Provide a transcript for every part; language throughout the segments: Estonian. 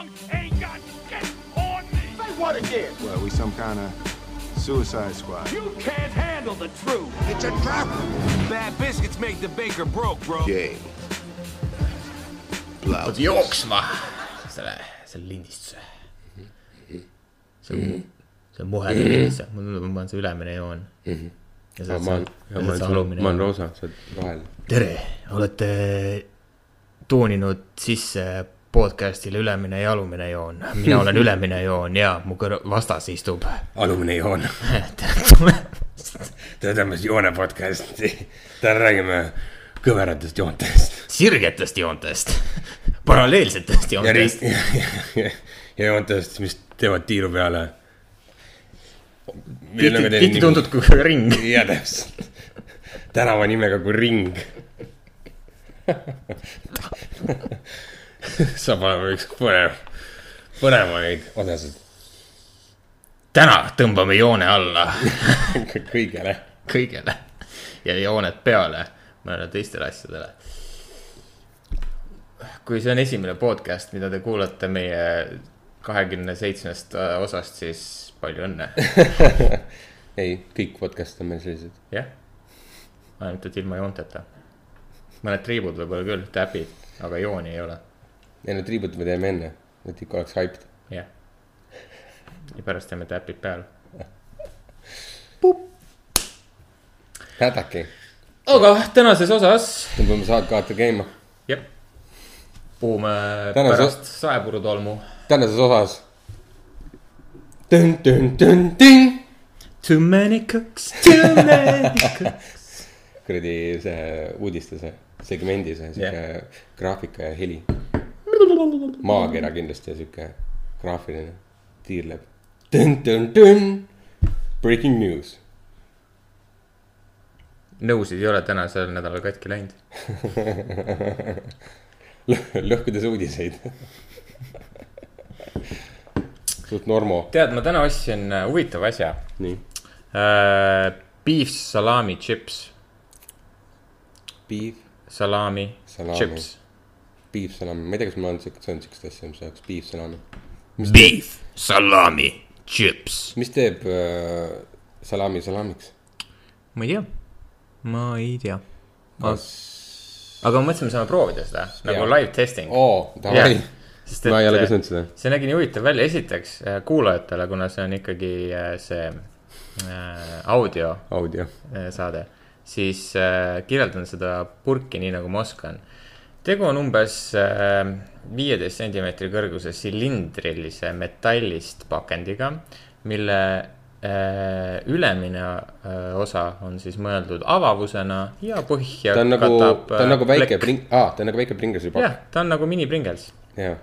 wrong ain't got shit on me. Say what again? Well, we some kind of suicide squad. You can't handle the truth. It's a trap. Bad biscuits make the baker broke, bro. Gay. Blouse. jooksma selle, selle lindistuse. see on, see on muhedane lindistus, mulle tundub, ma panen see ülemine joon. ja sa ma olen, oled ma see olen, alumine ma olen roosa, sa oled vahel. tere, olete tooninud sisse podcast'ile Ülemine ja alumine joon. mina olen Ülemine joon ja mu kõrv, vastas istub. alumine joon. tere tulemast. tere tulemast Joone podcast'i. täna räägime kõveratest joontest. sirgetest joontest, paralleelsetest ja joontest. ja, ja, ja joontest, mis teevad tiiru peale. tihti, tihti tuntud kui ring. ja täpselt. tänava nimega kui ring. saab olema üks põnev, põnevaid osasid täna tõmbame joone alla kõigele. kõigele ja jooned peale mõnele teistele asjadele. kui see on esimene podcast, mida te kuulate meie kahekümne seitsmest äh, osast, siis palju õnne. ei, kõik podcast'id on meil sellised. jah, ainult et ilma joonteta. mõned triibud võib-olla küll, täpid, aga jooni ei ole. Ja need triibud me teeme enne, et ikka oleks hyped. jah. ja pärast teeme täpid peale. hädaki, aga tänases osas, tõmbame saatkaate käima. jah, puhume Tänases- pärast saepurutolmu tänases osas. Too many cooks, too many cooks. kuradi see uudiste see segmendi see sihuke Jah. graafika ja heli. Maakera kindlasti ja sihuke graafiline tiirleb. Breaking news. nõusid ei ole tänasel nädalal katki läinud. lõhkudes uudiseid. suht normo, tead, ma täna ostsin äh, huvitava asja nii. äh,. Beef salami chips, Beef, salami, Salami. chips. Beef salami, ma ei tea, kas ma olen siukest, söönud siukest asja, mis oleks beef salami. Beef salami chips. mis teeb äh, salami salamiks? ma ei tea, ma ei tea. kas, aga ma mõtlesin, me saame proovida seda nagu Jaa. live testing. oo, davai, sest ma ei ole ka et söönud seda. see nägi nii huvitav välja, esiteks äh, kuulajatele, kuna see on ikkagi äh, see äh, audio audio, äh, saade, siis äh, kirjeldan seda purki nii nagu ma oskan. Tegu on umbes viieteist sentimeetri kõrguse silindrilise metallist pakendiga, mille äh, ülemine äh, osa on siis mõeldud avavusena ja põhja ta on nagu, ta on äh, nagu väike pring-, aa, ta on nagu väike Pringlesi pakk jah, ta on nagu mini Pringles. jah,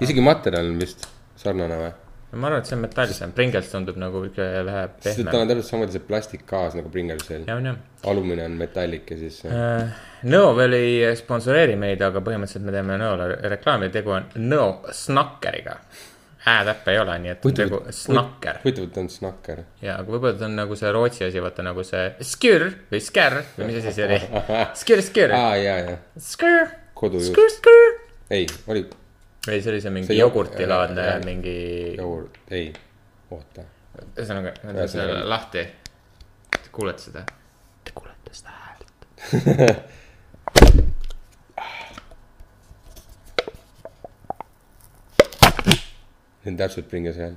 isegi materjal on vist sarnane või? Ma arvan, et see on metallisem, Pringles tundub nagu ikka vähe pehmem. on täpselt samamoodi see plastikkaas nagu on jah. alumine on metallik ja siis äh, Nõo veel ei sponsoreeri meid, aga põhimõtteliselt me teeme Nõole reklaami, tegu on Nõo snakkeriga. häätäppe ei ole, nii et tegu snakker huvitav, et ta on snakker. ja, aga võib-olla ta on nagu see Rootsi asi, vaata nagu see skür või skär või mis asi see oli. skür, skür, aa, ja, ja, skür, kodujuust, skür, skür. ei, oli või see oli see mingi jogurtilaadne mingi, jogurt, ei, oota. ühesõnaga, ma teen selle lahti. Te kuulete seda? Te kuulete seda häält? see on täpselt Pringles hääl.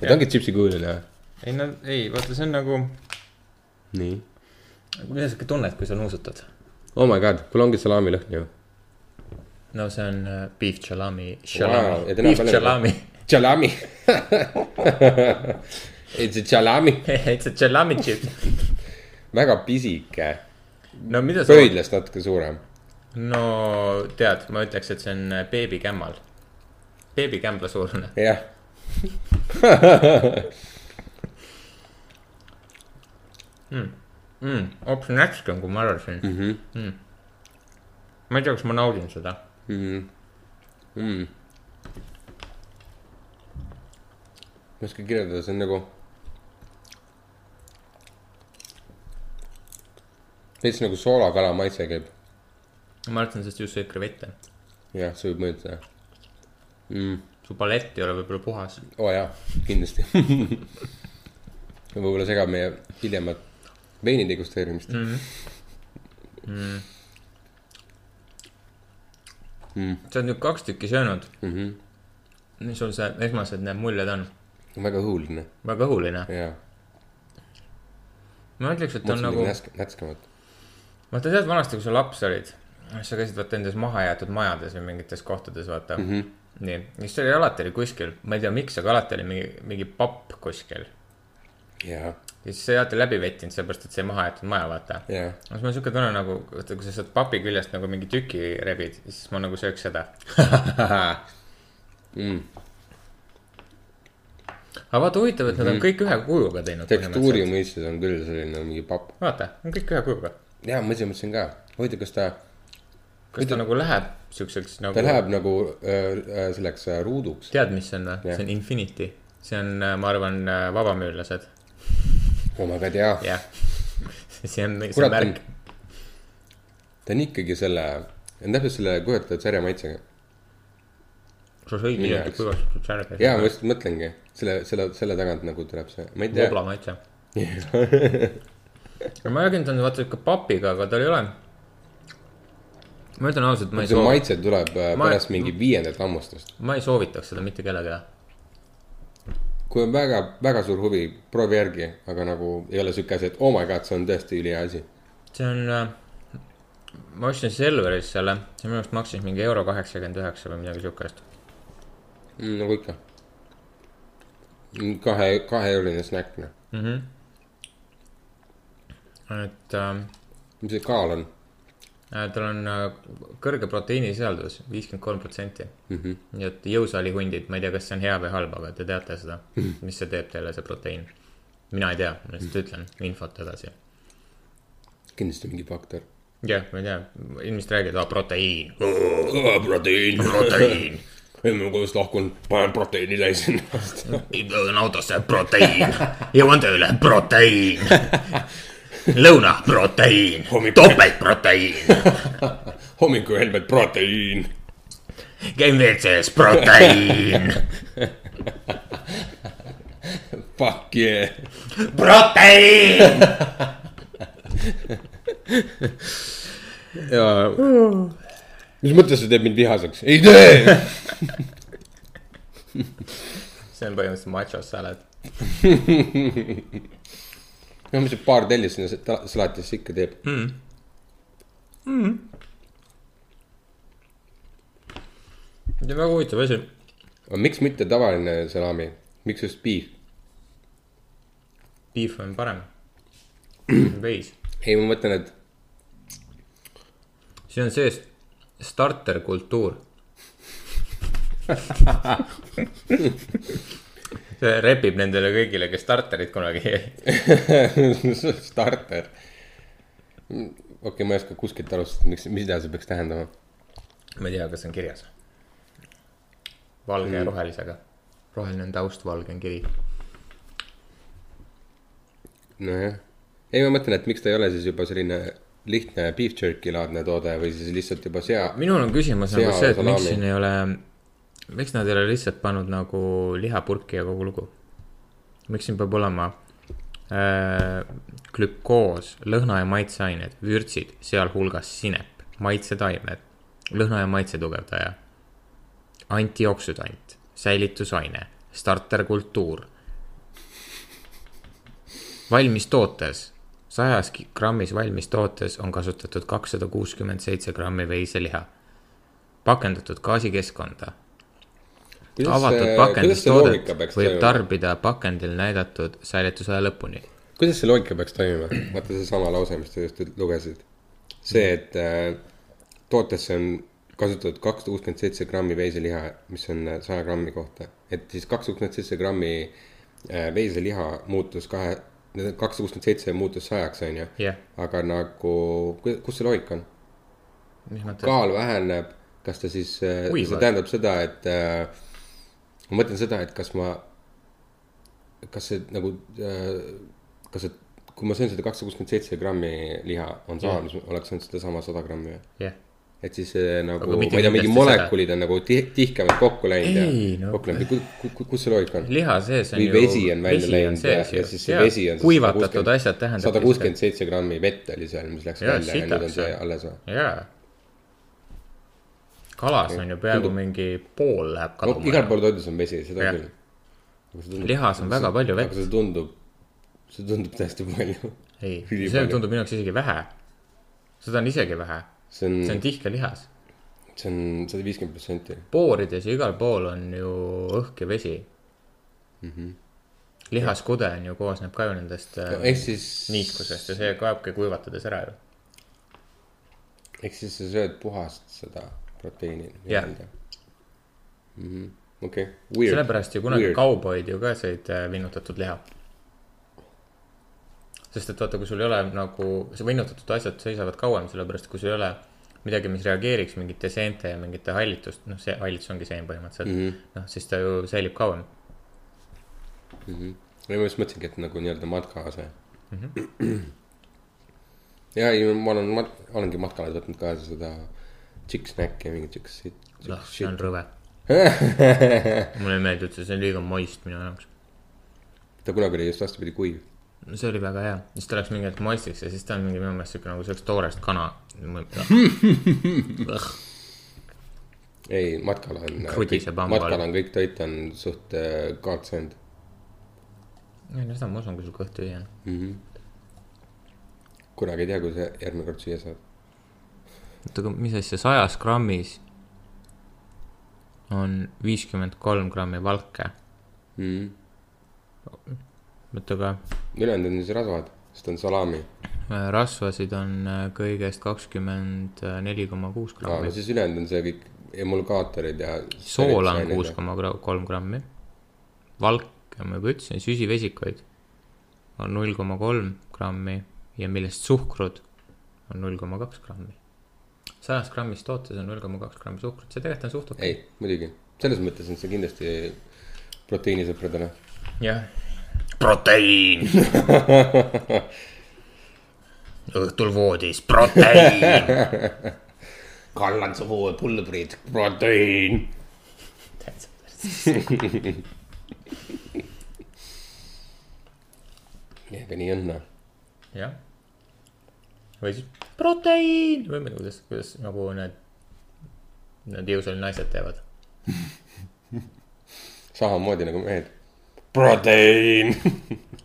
ta ongi tšipsikujuline või? ei no ei, vaata, see on nagu, nii. mida sa ikka tunned, kui sa nuusutad? Oh my god, kuule ongi salaamilõhn ju. No see on uh, beef chalami, Wow, chalami ja, täna beef chalami. Jalami. It's a jalami, It's a chalami chip. väga pisike, no mida sa, pöidlast natuke suurem. no tead, ma ütleks, et see on äh, beebikämmal. beebikämbla suurune. jah. mm,. hoopis närskem, kui ma arvasin mm. -hmm. ma ei tea, kas ma naudin seda. Mm. ma ei oska kirjeldada, see on nagu. veits nagu soolakala maitse käib, ma arvan, sest just sööd krevette. jah, see võib mõjutada mm.. su palett ei ole võib-olla puhas. oo oh, jaa, kindlasti. võib-olla segab meie hiljemat veini degusteerimist mm. Sa oled nüüd kaks tükki söönud. -hmm. mis sul see esmased need muljed on? väga õhuline väga õhuline. ma ütleks, et on nagu nätskemat. vaata tead vanasti, kui sa laps olid, sa käisid vaata nendes mahajäetud majades või mingites kohtades, vaata mm. -hmm. nii, siis oli alati oli kuskil, ma ei tea, miks, aga alati oli mingi, mingi papp kuskil. jaa, ja siis sa ei alati läbi vettinud, sellepärast et see mahajäetud maja, vaata. jaa. siis mul on siuke tunne nagu, vaata kui sa sealt papi küljest nagu mingi tüki rebid, siis ma nagu sööks seda. Mm. aga vaata huvitav, et nad on kõik ühe kujuga teinud. tekstuuri. mõistes on küll selline mingi papp. vaata, on kõik ühe kujuga. jaa, ma ise mõtlesin ka, huvitav, kas ta, kas ta nagu läheb siukseks nagu. ta läheb nagu äh, äh, selleks äh, ruuduks. tead, mis see on või? Jah. see on Infinity. see on, ma arvan, vabamüürlased. Oh my god, jaa. jah. see on, see on märk. ta on ikkagi selle, on täpselt selle kujutatud sarja maitsega. sa sõid hiljuti jaoks. kuivastatud särgi. jaa, ma just mõtlengi, selle, selle, selle tagant nagu tuleb see, ma ei tea. vobla maitse. ma räägin, ta on vaata siuke papiga, aga tal ei ole. ma ütlen ausalt, ma ei soovi, maitse tuleb äh, Ma- pärast mingi viiendat hammustust. ma ei soovitaks seda mitte kellelegi. Kui on väga, väga suur huvi, proovi järgi, aga nagu ei ole siuke asi, et oh my god, see on tõesti ülihea asi. see on, ma ostsin Selveris selle, see minu arust maksis mingi euro kaheksakümmend üheksa või midagi siukest. Mm, nagu ikka. kahe, kaheeurine snäkk, noh. et äh, mis see kaal on äh, tal on äh, kõrge proteiinisisaldus, viiskümmend kolm protsenti. -hmm. nii et jõusaalihundid, ma ei tea, kas see on hea või halb, aga te teate seda, mis see teeb teile, see proteiin. mina ei tea, ma lihtsalt ütlen infot edasi. kindlasti mingi faktor. jah, ma ei tea, inimesed räägivad, aa proteiin, proteiin, proteiin. ei, ma kodust lahkun, panen proteiini täis ennast. jõuan autosse, proteiin, jõuan tööle, proteiin. lõuna, proteiin, topeltproteiin, hommikul helbed proteiin. käin WC-s, proteiin, Fuck yeah. proteiin. ja. mis mõttes see teeb mind vihaseks? ei tee. see on põhimõtteliselt macho salad. No mis see paar tellist sinna sa- salatisse ikka teeb mm.? see on väga huvitav asi. aga miks mitte tavaline salami, miks just beef? Beef on parem. veis. ei, ma mõtlen, et siin on sees starter kultuur. see repib nendele kõigile, kes starterit kunagi ei. starter. okei okay,, ma ei oska kuskilt alustada, miks, mida see peaks tähendama. ma ei tea, kas on kirjas. valge mm. ja rohelisega. roheline on taust, valge on kiri. nojah, ei, ma mõtlen, et miks ta ei ole siis juba selline lihtne beef jerky laadne toode või siis lihtsalt juba sea. minul on küsimus nagu see, et miks siin ei ole, miks nad ei ole lihtsalt pannud nagu lihapurki ja kogu lugu. miks siin peab olema äh, glükoos, lõhna ja maitseained, vürtsid, sealhulgas sinep, maitsetaimed, lõhna ja maitse tugevdaja, antioksüdant, säilitusaine, starterkultuur. valmistootes, sajas grammis valmistootes on kasutatud kakssada kuuskümmend seitse grammi veiseliha. pakendatud gaasikeskkonda. Avatud pakendistoodet võib. tarbida pakendil näidatud säilitusaja lõpuni. kuidas see loogika peaks toimima? vaata seesama lause, mis sa just lugesid. see, et äh, tootesse on kasutatud kakssada kuuskümmend seitse grammi veiseliha, mis on äh, saja grammi kohta. et siis kakssada kuuskümmend seitse grammi äh, veiseliha muutus kahe, kakssada kuuskümmend seitse muutus sajaks, on ju. aga nagu, kus see loogika on? kaal väheneb, kas ta siis, see Uivad. tähendab seda, et äh, ma mõtlen seda, et kas ma, kas see nagu äh,, kas see, kui ma söön seda kakssada kuuskümmend seitse grammi liha on sama, mis oleks söönud sedasama sada grammi või? jah, et siis äh, nagu, ma ei tea, mingi kindlasti seda. molekulid on nagu tih- tihkemalt kokku läinud ja no- kokku läinud, kus see loogika on? liha sees on või ju. vesi on välja läinud ja, ja siis see vesi on. kuivatatud asjad tähendab. sada kuuskümmend seitse grammi vett oli seal, mis läks Jaa, välja ja nüüd on sitaks, see alles või? jaa. Kalas on ju peaaegu Tundub- mingi pool läheb no kaduma. igal pool toidus on vesi, seda Jah. küll. Lihas on väga palju vett. aga see tundub, see tundub tõesti palju. ei, see tundub minu jaoks isegi vähe. seda on isegi vähe, see on see, on tihke lihas. see on sada viiskümmend protsenti. poorides ja igal pool on ju õhk ja vesi mm. -hmm. lihaskude on ju, koosneb ka ju nendest no, äh, siis, niiskusest ja see kaebki kuivatades ära ju. ehk siis sa sööd puhast seda proteiini. Jah. okei, weird. sellepärast ju kunagi Weird. kauboid ju ka sõid äh, vinnutatud liha. sest et vaata, kui sul ei ole nagu, see vinnutatud asjad seisavad kauem, sellepärast kui sul ei ole midagi, mis reageeriks mingite seente ja mingite hallitust, noh, see hallitus ongi seen põhimõtteliselt mm. -hmm., noh, siis ta ju säilib kauem. ma just mõtlesingi, et nagu nii-öelda matkaase mm. -hmm. ja ei, ma olen, ma olengi matkale võtnud kaasa seda chick-snack'i ja mingit siukest. noh, see on rõve. mulle ei meeldi üldse, see on liiga moist minu jaoks. ta kunagi oli just vastupidi kuiv. see oli väga hea, siis ta läks mingi hetk moistiks ja siis ta on mingi minu meelest siuke nagu sööks toorest kana. ei, matkal on. All. matkal on kõik toit on suht äh, godsend. ei no seda ma usun, kui sul kõht tühi on. kunagi ei tea, kui sa järgmine kord süüa saad. oota, aga mis asja, sajas grammis on viiskümmend kolm grammi valke. mm.. oota, aga ülejäänud on siis rasvad, sest on salami. äh, rasvasid on äh, kõigest kakskümmend neli koma kuus no grammi. siis ülejäänud on see kõik emulgaatorid ja. soola on kuus. koma kolm grammi. valke, ma juba ütlesin, süsivesikuid on null koma kolm grammi ja millest suhkrut on null koma kaks grammi. Sajast grammist tootes on null koma kaks grammi suhkrut, see tegelikult on suht okei ei, muidugi, selles mõttes on see kindlasti proteiinisõpradele. jah. proteiin. õhtul voodis, proteiin. kallan su poole pulbrid, proteiin. aga nii on noh. jah. Või siis proteiin või ma tea, kuidas, kuidas nagu need, need jõusaali naised teevad. samamoodi nagu mehed. proteiin.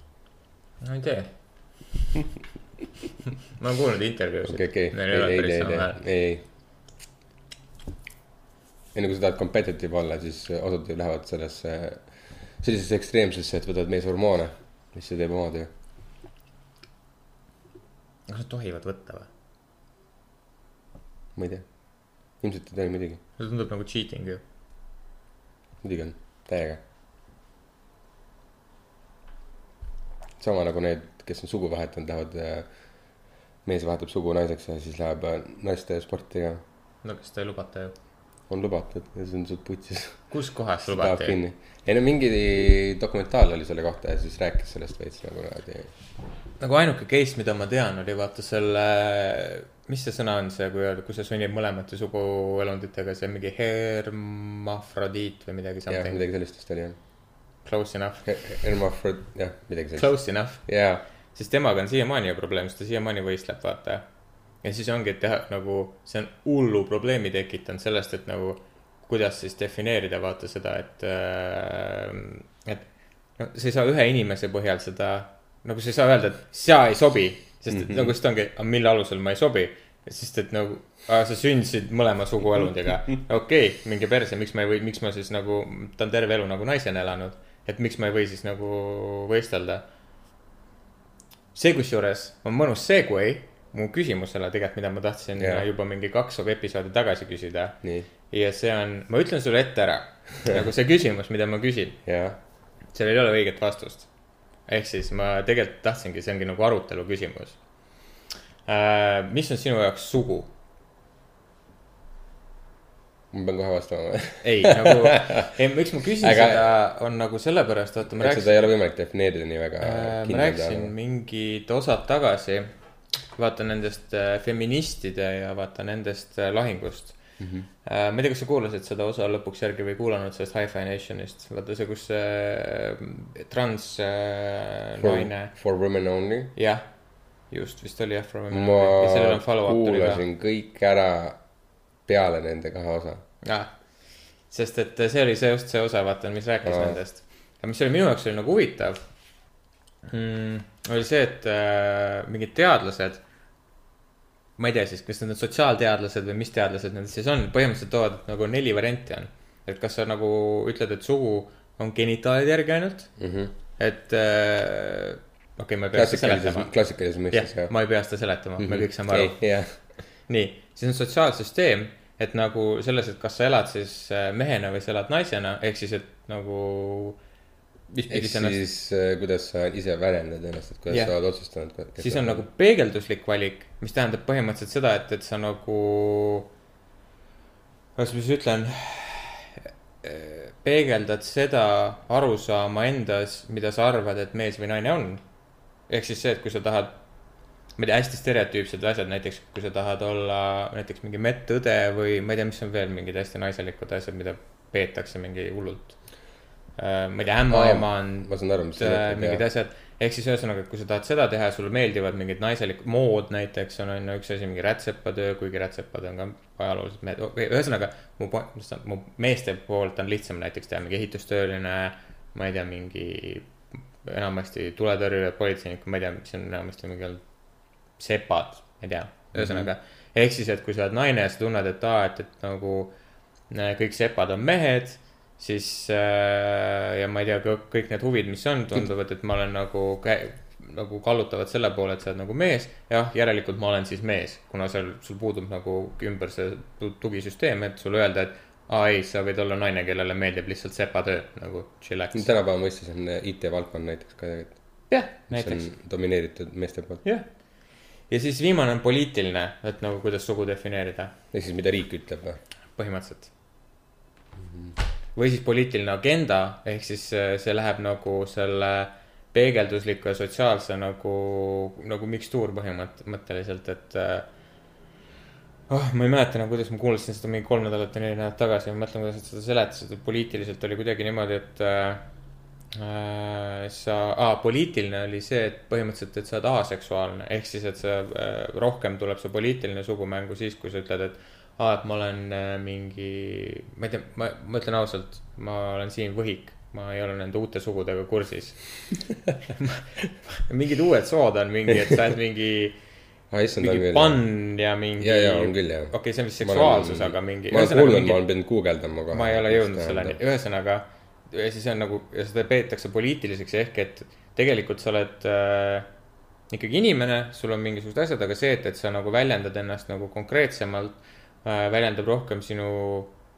no ei tee. ma olen kuulnud intervjuusid. okei, Neil ei, ei ei, ei, ei, enne kui sa tahad competitive olla, siis osad lähevad sellesse, sellisesse ekstreemsesse, et võtavad meeshormoone, mis see teeb oma töö. Kas nad tohivad võtta või? ma ei tea, ilmselt ei tohi muidugi, see tundub nagu cheating ju. muidugi on, täiega. sama nagu need, kes on sugu vahetanud, lähevad, mees vahetab sugu naiseks ja siis läheb äh, naiste sporti ka. no kas te lubate ju? On lubatud ja see on suht putsis. kus kohas kinni. ei no mingi dokumentaal oli selle kohta ja siis rääkis sellest veits nagu niimoodi. nagu ainuke case, mida ma tean, oli vaata selle, mis see sõna on see, kui öelda, kui see sünnib mõlemate suguelunditega, see mingi hermafrodiit või midagi jah, midagi sellist vist oli jah. Close enough. Hermafrod, jah, midagi sellist. Close enough. jaa, siis temaga on siiamaani ju probleem, sest ta siiamaani võistleb, vaata. Ja siis ongi, et teha nagu, see on hullu probleemi tekitanud sellest, et nagu kuidas siis defineerida, vaata seda, et äh,, et no sa ei saa ühe inimese põhjal seda, nagu sa ei saa öelda, et sa ei sobi, sest et mm -hmm. nagu siis ongi, mille alusel ma ei sobi. sest et nagu, sa sündisid mõlema suguelundiga, okei okay,, minge perse, miks ma ei või, miks ma siis nagu, ta on terve elu nagu naisena elanud, et miks ma ei või siis nagu võistelda see kusjuures on mõnus segway mu küsimusele tegelikult, mida ma tahtsin yeah. juba mingi kaks episoodi tagasi küsida. ja see on, ma ütlen sulle ette ära, nagu see küsimus, mida ma küsin, jaa, sellel ei ole õiget vastust. ehk siis ma tegelikult tahtsingi, see ongi nagu arutelu küsimus äh,. mis on sinu jaoks sugu? ma pean kohe vastama või? ei, nagu, ei, miks ma küsin Aga- seda, on nagu sellepärast, vaata ma et seda rääkisin ei ole võimalik defineerida nii väga äh,. ma rääkisin. mingid osad tagasi vaata nendest äh, feministide ja vaata nendest äh, lahingust mm. -hmm. ma ei tea, kas sa kuulasid seda osa lõpuks järgi või kuulanud sellest Hi-Fi Nationist, vaata see, kus see trans For, naine, for women only. jah, just vist oli jah, a Man ma Only. ka. kuulasin kõik ära peale nende kahe osa. jah, sest et see oli see just see osa, vaata, mis rääkis Aa. nendest. aga mis oli minu jaoks oli nagu huvitav mm,, oli see, et äh, mingid teadlased, ma ei tea siis, kas need on sotsiaalteadlased või mis teadlased need siis on, põhimõtteliselt toovad nagu neli varianti on. et kas sa nagu ütled, et sugu on genitaalide järgi ainult, et äh, okei okay,, ma ei pea seda seletama. klassikalises mõistes jah, ma ei pea seda seletama mm, -hmm. me kõik saame aru. jah, nii, siis on sotsiaalsüsteem, et nagu selles, et kas sa elad siis äh, mehena või sa elad naisena, ehk siis, et nagu. mis ehk siis äh, kuidas sa ise väljendad ennast, et kuidas Jah. sa oled otsustanud. siis on nagu peegelduslik valik, mis tähendab põhimõtteliselt seda, et, et sa nagu. kuidas ma siis ütlen. peegeldad seda arusaama endas, mida sa arvad, et mees või naine on. ehk siis see, et kui sa tahad ma ei tea, hästi stereotüüpsed asjad, näiteks kui sa tahad olla näiteks mingi medõde või ma ei tea, mis on veel mingid hästi naiselikud asjad, mida peetakse mingi hullult. Ma ei tea, ämmaemand, ma saan aru, mis sa mingid mõtled, asjad, ehk siis ühesõnaga, kui sa tahad seda teha ja sulle meeldivad mingid naiselikud, mood näiteks on, on ju üks asi, mingi rätsepatöö, kuigi rätsepad on ka ajalooliselt mehed, ühesõnaga mu, mu meeste poolt on lihtsam näiteks teha mingi ehitustööline, ma ei tea, mingi enamasti tuletõrjujad, politseinikud, ma ei tea, mis on enamasti mingi sepad, ma ei tea, ühesõnaga. Mm -hmm. ehk siis, et kui sa oled naine ja sa tunned, et aa, et, et nagu äh, kõik sepad on mehed, siis äh, ja ma ei tea, kõik need huvid, mis on, tunduvad, et ma olen nagu, nagu kallutavad selle poole, et sa oled nagu mees. jah, järelikult ma olen siis mees, kuna seal sul puudub nagu ümber see tu- tugisüsteem, et sulle öelda, et aa ei, sa võid olla naine, kellele meeldib lihtsalt sepatöö nagu chillax. tänapäeva mõistes on äh, IT-valdkond näiteks ka, jah, mis näiteks domineeritud meeste poolt. jah, ja siis viimane on poliitiline, et nagu kuidas sugu defineerida, ehk siis mida riik ütleb või? põhimõtteliselt. Või siis poliitiline agenda, ehk siis äh, see läheb nagu selle peegeldusliku ja sotsiaalse nagu, nagu mikstuur põhimõtteliselt, et äh, oh, ma ei mäleta enam, kuidas ma kuulasin seda mingi kolm nädalat või neli nädalat tagasi, ma mõtlen, kuidas nad seda seletasid, et poliitiliselt oli kuidagi niimoodi, et äh, äh, sa ah,, poliitiline oli see, et põhimõtteliselt, et sa oled aseksuaalne, ehk siis, et sa äh, rohkem tuleb see poliitiline sugu mängu siis, kui sa ütled, et aa, et ma olen äh, mingi, ma ei tea, ma, ma ütlen ausalt, ma olen Siim Võhik, ma ei ole nende uute sugudega kursis. mingid uued sood on mingi, et sa oled mingi on mingi pann ja mingi. ja, ja on küll jah. okei, see on vist seksuaalsus, aga mingi. ma olen kuulnud, ma olen pidanud guugeldama kohe. ma ei ole jõudnud selleni, ühesõnaga. ja siis on nagu, ja seda peetakse poliitiliseks ehk et tegelikult sa oled äh, ikkagi inimene, sul on mingisugused asjad, aga see, et, et sa nagu väljendad ennast nagu konkreetsemalt väljendab rohkem sinu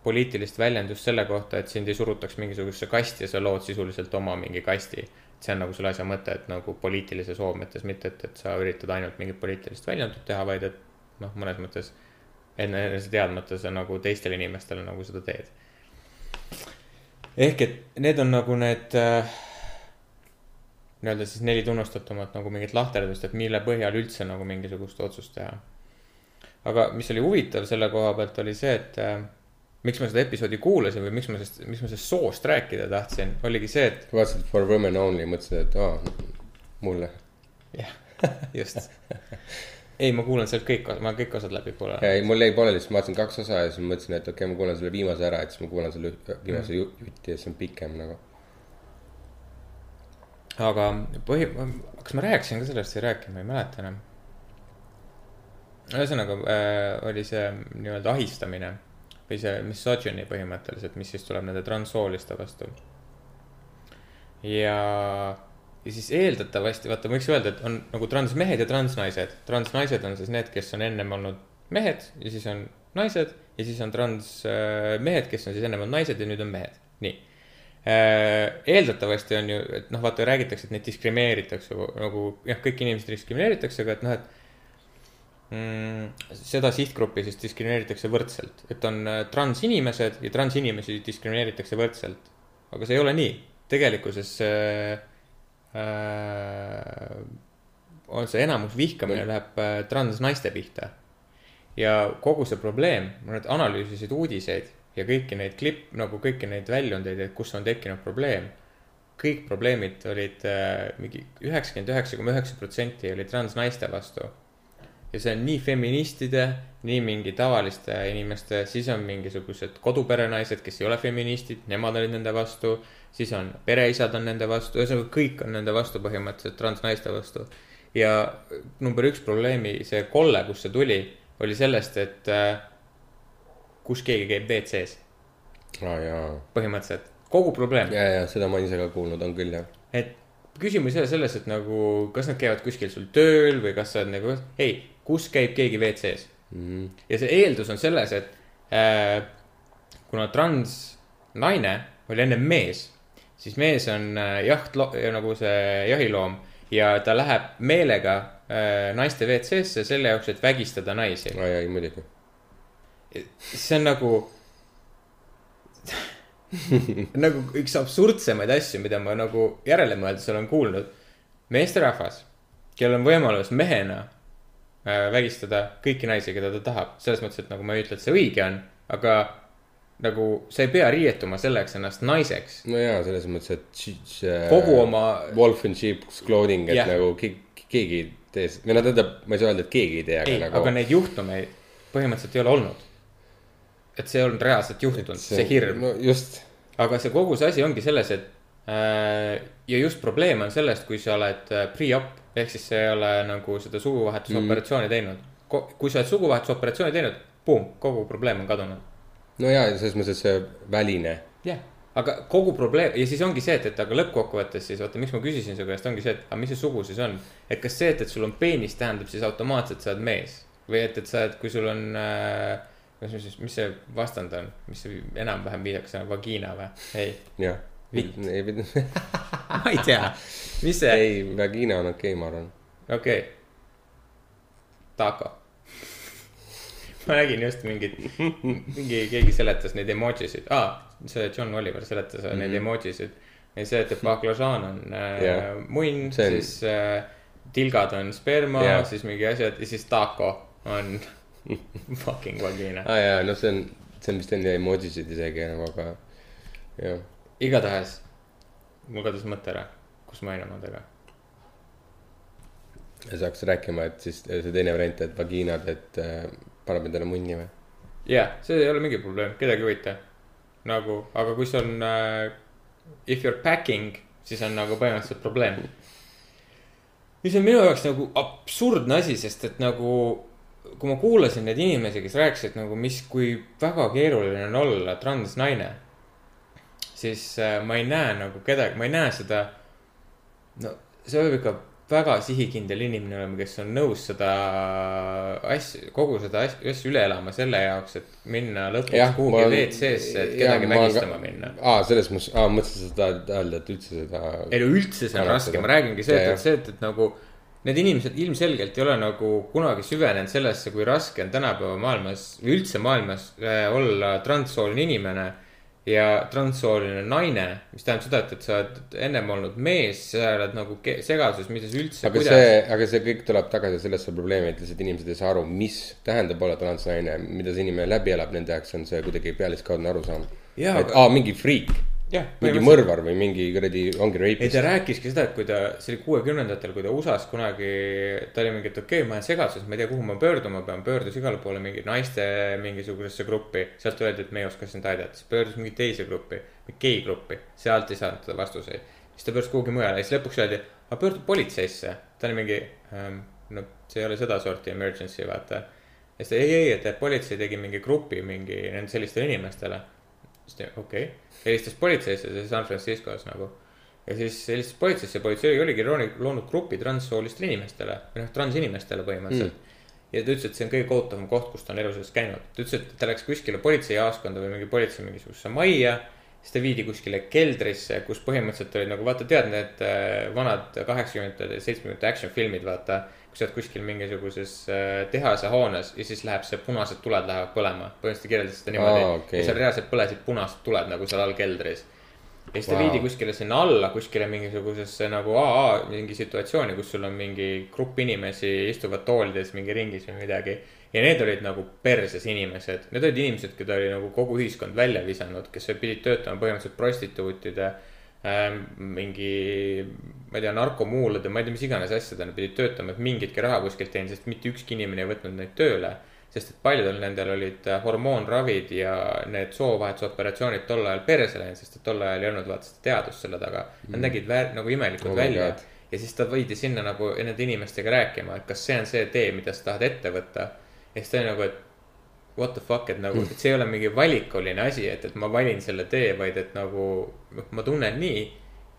poliitilist väljendust selle kohta, et sind ei surutaks mingisugusesse kasti ja sa lood sisuliselt oma mingi kasti. see on nagu selle asja mõte, et nagu poliitilise soo mõttes, mitte et, et sa üritad ainult mingit poliitilist väljendust teha, vaid et noh, mõnes mõttes enese teadmata sa nagu teistele inimestele nagu seda teed ehk et need on nagu need äh, nii-öelda siis neli tunnustatumat nagu mingit lahterdust, et mille põhjal üldse nagu mingisugust otsust teha. Aga mis oli huvitav selle koha pealt, oli see, et äh, miks ma seda episoodi kuulasin või miks ma sellest, miks ma sellest soost rääkida tahtsin, oligi see, et vaatasid For women only, mõtlesid, et aa, mulle. jah, just. ei, ma kuulan sealt kõik, ma kõik osad läbi kuulan. ei, mul jäi pooleli, siis ma vaatasin kaks osa ja siis mõtlesin, et okei okay,, ma kuulan selle viimase ära, et siis ma kuulan selle viimase mm. jutti ja siis on pikem nagu. aga põhi, kas ma rääkisin ka sellest või ei rääkinud, ma ei mäleta enam. Ühesõnaga äh, oli see nii-öelda ahistamine või see misogyny põhimõtteliselt, mis siis tuleb nende transsooliste vastu. ja, ja siis eeldatavasti, vaata, võiks öelda, et on nagu transmehed ja transnaised. transnaised on siis need, kes on ennem olnud mehed ja siis on naised ja siis on transmehed, kes on siis ennem olnud naised ja nüüd on mehed, nii Äh, eeldatavasti on ju, et noh, vaata räägitakse, et neid diskrimineeritakse nagu jah, kõiki inimesi diskrimineeritakse, aga et noh, et seda sihtgruppi siis diskrimineeritakse võrdselt, et on äh, transinimesed ja transinimesi diskrimineeritakse võrdselt. aga see ei ole nii, tegelikkuses äh, äh, on see enamus vihkamine läheb äh, transnaiste pihta. ja kogu see probleem, nad analüüsisid uudiseid ja kõiki neid klipp, nagu kõiki neid väljundeid, et kus on tekkinud probleem. kõik probleemid olid äh, mingi üheksakümmend üheksa koma üheksa protsenti oli transnaiste vastu ja see on nii feministide, nii mingi tavaliste inimeste, siis on mingisugused koduperenaised, kes ei ole feministid, nemad olid nende vastu. siis on pereisad on nende vastu, ühesõnaga kõik on nende vastu põhimõtteliselt transnaiste vastu. ja number üks probleemi, see kolle, kust see tuli, oli sellest, et äh, kus keegi käib WC-s, jaa, põhimõtteliselt kogu probleem. ja, ja seda ma ise ka kuulnud, on küll jah. et küsimus ei ole selles, et nagu, kas nad käivad kuskil sul tööl või kas sa oled nagu, ei, kus käib keegi WC-s Mhm. ja see eeldus on selles, et äh, kuna transnaine oli ennem mees, siis mees on äh, jaht, nagu see jahiloom ja ta läheb meelega äh, naiste WC-sse selle jaoks, et vägistada naisi. jaa, ei muidugi. see on nagu nagu üks absurdsemaid asju, mida ma nagu järele mõeldes olen kuulnud. meesterahvas, kellel on võimalus mehena vägistada kõiki naisi, keda ta tahab, selles mõttes, et nagu ma ei ütle, et see õige on, aga nagu sa ei pea riietuma selleks ennast naiseks. no jaa, selles mõttes, et see kogu oma, Wolf in sheep's clothing, et Jah. nagu keegi, ei tee, või no tähendab, ma ei saa öelda, et keegi ei tee, aga ei, nagu. aga neid juhtumeid põhimõtteliselt ei ole olnud. et see ei olnud reaalselt juhtunud, see hirm. no just, aga see kogu see asi ongi selles, et äh, ja just probleem on sellest, kui sa oled äh, pre-op ehk siis sa ei ole nagu seda suguvahetusoperatsiooni mm. teinud. kui sa oled suguvahetusoperatsiooni teinud, buum, kogu probleem on kadunud. no jaa, selles mõttes, see väline. jah, aga kogu probleem ja siis ongi see, et, et aga lõppkokkuvõttes siis vaata, miks ma küsisin su käest, ongi see, et aga mis see sugu siis on. et kas see, et, et sul on peenis, tähendab siis automaatselt sa oled mees või et, et sa oled, kui sul on äh,. mis siis, mis see vastand on, mis see enam-vähem viidakas on, vagiina või? ei, jah. Vitt. ei, ma ei tea, mis see, ei, vagina on okei okay,, ma arvan. okei okay.. taco. ma nägin just mingit, mingi, keegi seletas neid emojisid ah,, see John Oliver seletas mm -hmm. neid emojisid. ja see, et baklažaan on äh, Jah. munn, siis äh, tilgad on sperma Jah. siis mingi asjad ja siis taco on fucking vagina. aa jaa, no see on, see on vist enne emojisid isegi nagu, aga jah. igatahes, mul kadus mõte ära, kus ma olin omadega. ja sa hakkasid rääkima, et siis see teine variant, et vagiinad, et äh, paneb endale munni või? jah, see ei ole mingi probleem, kedagi ei huvita. nagu, aga kui see on äh, if you are packing, siis on nagu põhimõtteliselt probleem. mis on minu jaoks nagu absurdne asi, sest et nagu kui ma kuulasin neid inimesi, kes rääkisid nagu, mis, kui väga keeruline on olla transnaine, siis äh, ma ei näe nagu kedagi, ma ei näe seda. no see peab ikka väga sihikindel inimene olema, kes on nõus seda asja, kogu seda asja, üle elama selle jaoks, et minna lõpuks kuhugi WC-sse, et kedagi vägistama minna. aa, selles mõttes, aa, mõtlesin, tahad öelda, et üldse seda. ei no üldse see on raske, ma räägingi see, et, et see, et, et nagu need inimesed ilmselgelt ei ole nagu kunagi süvenenud sellesse, kui raske on tänapäeva maailmas või üldse maailmas äh, olla transsooline inimene ja transsooline naine, mis tähendab seda, et, et sa oled ennem olnud mees, sa oled nagu segaduses, mida sa üldse, aga see, aga see kõik tuleb tagasi sellesse probleemi, et lihtsalt inimesed ei saa aru, mis tähendab olla transnaine, mida see inimene läbi elab, nende jaoks on see kuidagi pealiskaudne arusaam. Et aga- aa, mingi friik, jah, mingi mõrvar või mingi kuradi, ongi ei, rapist ta. rääkiski seda, et kui ta, see oli kuuekümnendatel, kui ta USA-s kunagi, ta oli mingi, et okei okay,, ma olen segaduses, ma ei tea, kuhu ma pöörduma pean, pöördus igale poole mingi naiste mingisugusesse gruppi. sealt öeldi, et me ei oska sind aidata, siis pöördus mingi teise gruppi, gei gruppi, sealt ei saanud teda vastuseid. siis ta pöördus kuhugi mujale ja siis lõpuks öeldi, aga pöördu politseisse. ta oli mingi ähm,, no see ei ole sedasorti emergency, vaata. ja siis ta ei, ei, et politsei tegi mingi grupi mingi sellistele inimestele siis ta, okei okay., helistas politseisse, see San Franciscos nagu. ja siis helistas politseisse, politsei oligi loonud grupi transsoolistele inimestele või noh, transinimestele põhimõtteliselt mm.. ja ta ütles, et see on kõige kohutavam koht, kus ta on elu sees käinud. ta ütles, et ta läks kuskile politseijaoskonda või mingi politsei mingisugusesse majja. siis ta viidi kuskile keldrisse, kus põhimõtteliselt olid nagu vaata, tead need äh, vanad kaheksakümnendate, seitsmekümnendate action filmid, vaata. Kus sa oled kuskil mingisuguses äh, tehase hoones ja siis läheb see punased tuled lähevad põlema. põhimõtteliselt kirjeldas seda niimoodi ah, okei. ja seal reaalselt põlesid punased tuled nagu seal all keldris. ja siis ta Vau. viidi kuskile sinna alla, kuskile mingisugusesse nagu AA mingi situatsiooni, kus sul on mingi grupp inimesi istuvad toolides mingi ringis või midagi. ja need olid nagu perses inimesed, need olid inimesed, keda oli nagu kogu ühiskond välja visanud, kes pidid töötama põhimõtteliselt prostituutide ähm,. mingi, ma ei tea, narkomuulade, ma ei tea, mis iganes asjadel nad pidid töötama, et mingitki raha kuskilt teenida, sest mitte ükski inimene ei võtnud neid tööle sest et paljudel nendel olid äh, hormoonravid ja need soovahetusoperatsioonid tol ajal perse läinud, sest et tol ajal ei olnud vaata seda teadust selle taga. Nad nägid väär, nagu imelikud Oh välja ja siis ta viidi sinna nagu nende inimestega rääkima, et kas see on see tee, mida sa tahad ette võtta. ja siis ta oli nagu, et what the fuck, et nagu, et see ei ole mingi valikuline asi, et, et ma valin selle tee, vaid et nagu noh, ma tunnen nii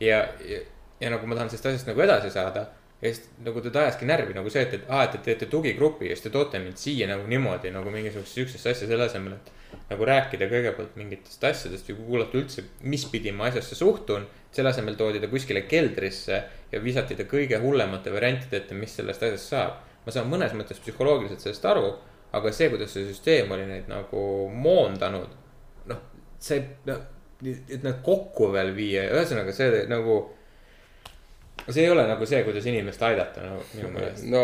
ja, ja, ja nagu ma tahan sellest asjast nagu edasi saada ja siis nagu teda ajaski närvi nagu see, et, et aa, et te teete tugigrupi ja siis te toote mind siia nagu niimoodi nagu mingisugusesse siuksesse asja selle asemel, et. nagu rääkida kõigepealt mingitest asjadest ja kuulata üldse, mis pidi ma asjasse suhtun. selle asemel toodi ta kuskile keldrisse ja visati ta kõige hullemate variantide ette, mis sellest asjast saab. ma saan mõnes mõttes psühholoogiliselt sellest aru, aga see, kuidas see süsteem oli neid nagu moondanud. noh, see, noh, et nad kokku veel viia, ühesõnaga see nagu see ei ole nagu see, kuidas inimest aidata nagu minu meelest. no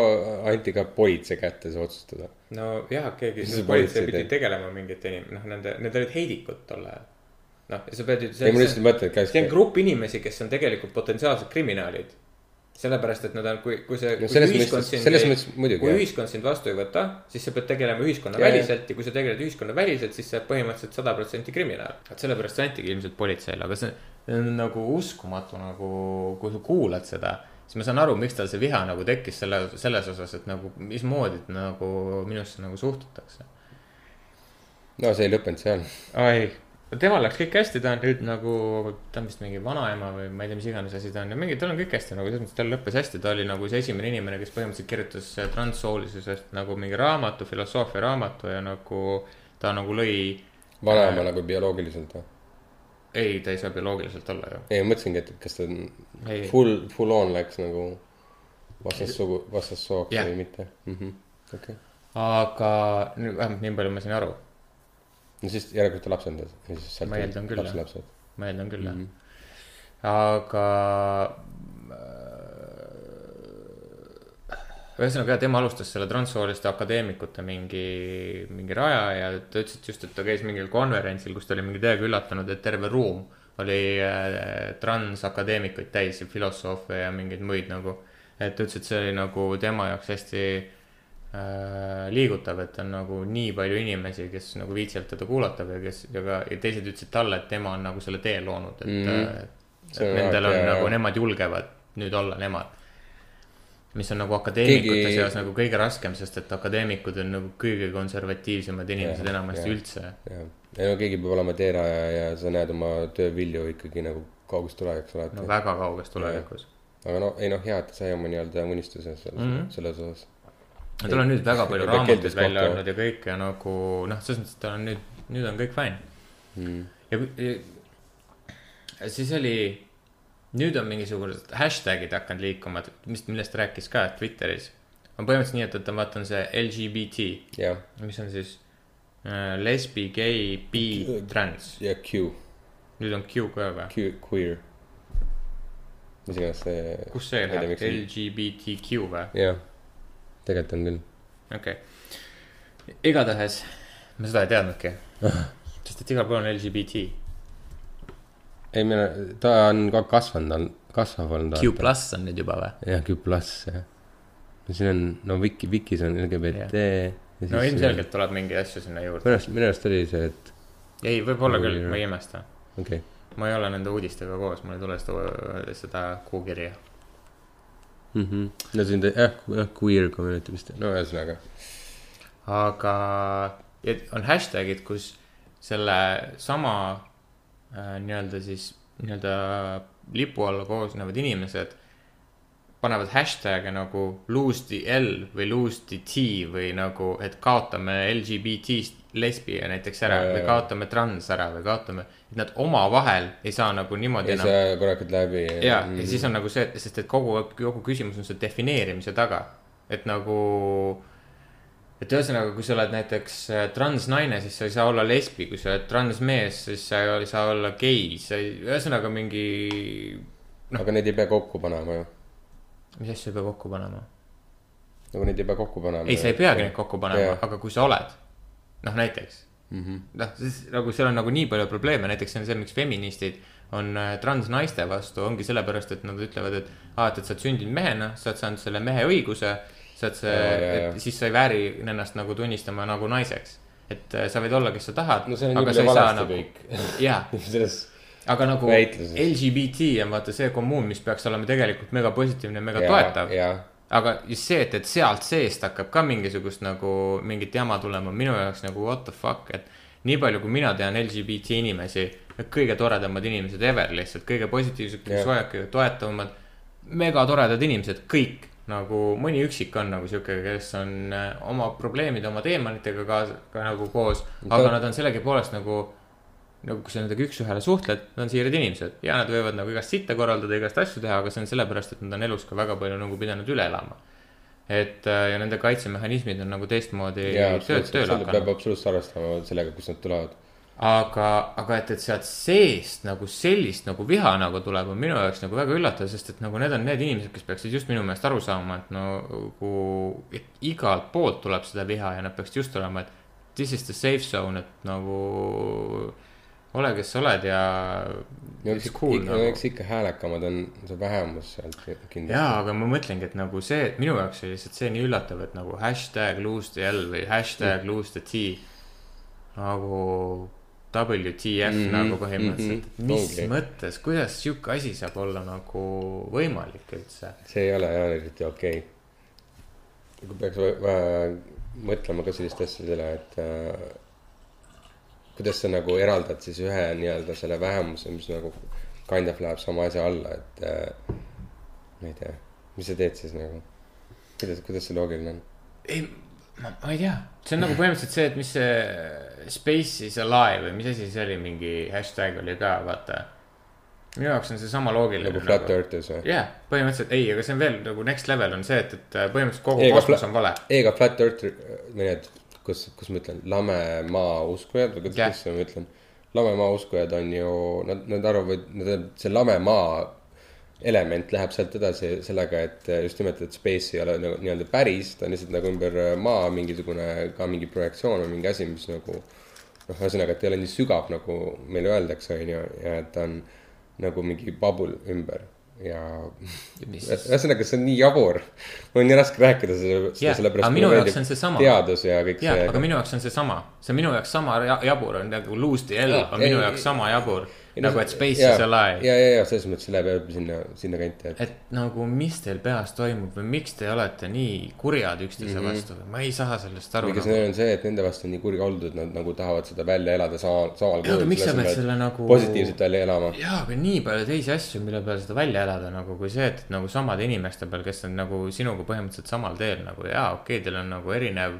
anti ka politsei kätte see otsustada. nojah, keegi Mis see, politsei pidi teeb? tegelema mingite inim-, noh, nende, need olid heidikud tol ajal. noh, sa pead ju. ei, ma lihtsalt mõtlen, et see on. grupp inimesi, kes on tegelikult potentsiaalsed kriminaalid. sellepärast, et nad on, kui, kui see. No selles mõttes- selles mõttes muidugi, kui jah. ühiskond sind vastu ei võta, siis sa pead tegelema ühiskonnaväliselt ja kui sa tegeled ühiskonnaväliselt, siis sa oled põhimõtteliselt sada protsenti kriminaal. et sellepärast see antigi ilmselt politseile, aga see see on nagu uskumatu nagu, kui sa kuulad seda siis ma saan aru, miks tal see viha nagu tekkis selle, selles osas, et nagu mismoodi nagu minusse nagu suhtutakse. no see ei lõppenud seal. ai, temal läks kõik hästi, ta on nüüd nagu, ta on vist mingi vanaema või ma ei tea, mis iganes asi ta on ja mingi, tal on kõik hästi nagu selles mõttes, tal lõppes hästi, ta oli nagu see esimene inimene, kes põhimõtteliselt kirjutas äh, transsoolisusest nagu mingi raamatu, filosoofia raamatu ja nagu ta nagu lõi. vanaema nagu bioloogiliselt või? ei, ta ei saa bioloogiliselt olla ju. ei, mõtlesingi, et kas ta on Ei. full, full on läks nagu vastassugu, vastassooks Jah. või mitte mm -hmm.. okei okay., aga vähemalt nii palju ma sain aru, no siis järelikult ta lapsendas ja siis sealt. Ma eeldan küll, jah. ma eeldan küll jah mm. -hmm. aga äh, ühesõnaga jah, tema alustas selle transsooliste akadeemikute mingi, mingi raja ja ta ütles, et just, et ta käis mingil konverentsil, kus ta oli mingi täiega üllatunud, et terve ruum oli äh, transakadeemikuid täis ja filosoofe ja mingeid muid nagu. et ta ütles, et see oli nagu tema jaoks hästi liigutav, et on nagu nii palju inimesi, kes nagu viitsivad teda kuulata või kes ja ka ja teised ütlesid talle, et tema on nagu selle tee loonud, et mm. -hmm. Et on nendel on nagu jah. nemad julgevad nüüd olla nemad. mis on nagu akadeemikute Keegi- seas nagu kõige raskem, sest et akadeemikud on nagu kõige konservatiivsemad inimesed Jah, enamasti jah. üldse. ei no keegi peab olema teeraja ja sa näed oma töö vilju ikkagi nagu kaugest tulevikus alati no. väga kauges tulevikus. aga no ei noh, hea, et ta sai oma nii-öelda unistuse selles mm. -hmm. selles osas. Tal on nüüd väga palju raamatuid välja andnud ja kõik ja nagu noh, selles mõttes, et tal on nüüd, nüüd on kõik fine. Mm. ja, ja siis oli, nüüd on mingisugused hashtag'id hakanud liikuma, mis, millest rääkis ka Twitteris. on põhimõtteliselt nii, et, et ma vaatan see LGBT, jah, mis on siis äh, lesbi, gei, bi, trans. ja Q, nüüd on Q ka või? Q, queer. mis iganes see. kus see läheb, LGBTQ või? jah, tegelikult on küll. okei okay., igatahes ma seda ei teadnudki, sest et igal pool on LGBT. ei, meil on, ta on ka kasvanud, kasvav olnud. Q pluss on nüüd juba või? jah, Q pluss, jah. no siin on, no Wiki, Wikis on LGBT. no ilmselgelt tuleb mingeid asju sinna juurde. minu arust, minu arust oli see, et ei, võib-olla küll, ma ei imesta. okei okay., ma ei ole nende uudistega koos, mul ei tule seda, seda kuukirja. mm. -hmm. no siin ta jah, jah, queer community vist, no ühesõnaga. aga on hashtag'id, kus selle sama äh, nii-öelda siis nii-öelda lipu alla koosnevad inimesed panevad hashtag'e nagu lose the L või lose the T või nagu, et kaotame LGBT-st lesbia näiteks ära Jaa, või kaotame trans ära või kaotame, et nad omavahel ei saa nagu niimoodi ei saa korralikult läbi. ja, ja siis on nagu see, sest et kogu, kogu küsimus on see defineerimise taga. et nagu et ühesõnaga, kui sa oled näiteks äh, transnaine, siis sa ei saa olla lesbi, kui sa oled transmees, siis sa ei saa olla gei, sa ei, ühesõnaga mingi, aga neid ei pea kokku panema ju. mis asju ei pea kokku panema. nagu neid ei pea kokku panema. ei, sa ei peagi neid kokku panema aga kui sa oled, noh näiteks mm -hmm.. noh, siis nagu seal on nagu nii palju probleeme, näiteks see on see, miks feministid on äh, transnaiste vastu, ongi sellepärast, et nad ütlevad, et aa, et, et sa oled sündinud mehena, sa oled saanud selle mehe õiguse, sa oled see siis sa ei vääri ennast nagu tunnistama nagu naiseks. et äh, sa võid olla, kes sa tahad. no see on nii palju valesti kõik. jaa, selles, aga nagu Väitluses. LGBT on vaata see kommuun, mis peaks olema tegelikult mega positiivne, mega ja, toetav. Aga just see, et, et sealt seest hakkab ka mingisugust nagu mingit jama tulema, minu jaoks nagu what the fuck, et nii palju, kui mina tean LGBT inimesi, kõige toredamad inimesed ever lihtsalt, kõige positiivsed, kõige Jah. soojad, kõige toetavamad, megatoredad inimesed, kõik nagu mõni üksik on nagu sihuke, kes on äh, oma probleemide, oma teemonitega kaasa, ka nagu koos, aga nad on sellegipoolest nagu nagu kui sa nendega üks-ühele suhtled, nad on siirad inimesed ja nad võivad nagu igast sitta korraldada, igast asju teha, aga see on sellepärast, et nad on elus ka väga palju nagu pidanud üle elama. et äh, ja nende kaitsemehhanismid on nagu teistmoodi tööd tööle selle peab hakanud. absoluutselt arvestama sellega, kust nad tulevad. aga, aga et, et sealt seest nagu sellist nagu viha nagu tuleb, on minu jaoks nagu väga üllatav, sest et nagu need on need inimesed, kes peaksid just minu meelest aru saama, et nagu, et igalt poolt tuleb seda viha ja nad peaksid just olema, et this is the safe zone, et nagu ole, kes sa oled ja no eks cool ikka, nagu eks ikka häälekamad on see vähemus sealt kindlasti. jaa, aga ma mõtlengi, et nagu see, et minu jaoks oli lihtsalt see nii üllatav, et nagu hashtag lose the L või hashtag Mm. lose the T. nagu WTF mm -hmm, nagu põhimõtteliselt mm, -hmm. mis ongi. mõttes, kuidas sihuke asi saab olla nagu võimalik üldse? see ei ole jah eriti okei okay.. peaks mõtlema ka sellist asja selle, et äh, kuidas sa nagu eraldad siis ühe nii-öelda selle vähemuse, mis nagu kind of läheb sama asja alla, et äh, ma ei tea, mis sa teed siis nagu, kuidas, kuidas see loogiline on? ei, ma, ma ei tea, see on nagu põhimõtteliselt see, et mis see Space is alive või mis asi see oli, mingi hashtag oli ka, vaata. minu jaoks on see sama loogiline. nagu flat earth'is või? jah, põhimõtteliselt ei, aga see on veel nagu next level on see, et, et põhimõtteliselt kogu kosmos on vale. ei, aga flat earth või need, kus, kus ma ütlen, lame maa uskujad või kuidas ma ütlen. lame maa uskujad on ju, nad, nad arvavad, nad, see lame maa element läheb sealt edasi sellega, et just nimelt, et space ei ole nagu nii-öelda päris, ta on lihtsalt nagu ümber maa mingisugune ka mingi projektsioon või mingi asi, mis nagu noh, ühesõnaga, et ei ole nii sügav, nagu meile öeldakse, on ju, ja et ta on nagu mingi bubble ümber ja mis ühesõnaga, see on nii jabur. mul on nii raske rääkida selle, Jah, sellepärast aga minu jaoks on seesama. teadus ja kõik jah, see aga. minu jaoks on see sama, see on minu jaoks sama ja- jabur on nagu lose the L on minu jaoks sama jabur. Nagu, et space is alive. ja, ja, ja selles mõttes läheb jälle sinna, sinna kanti, et et nagu, mis teil peas toimub või miks te olete nii kurjad üksteise mm -hmm. vastu, ma ei saa sellest aru kuigi nagu. see on see, et nende vastu on nii kuri oldud, nad nagu tahavad seda välja elada sama, samal Jaa, aga miks sa pead selle nagu- positiivselt välja elama. jaa, aga nii palju teisi asju, mille peale seda välja elada nagu, kui see, et et nagu samade inimeste peal, kes on nagu sinuga põhimõtteliselt samal teel nagu jaa, okei okay,, teil on nagu erinev.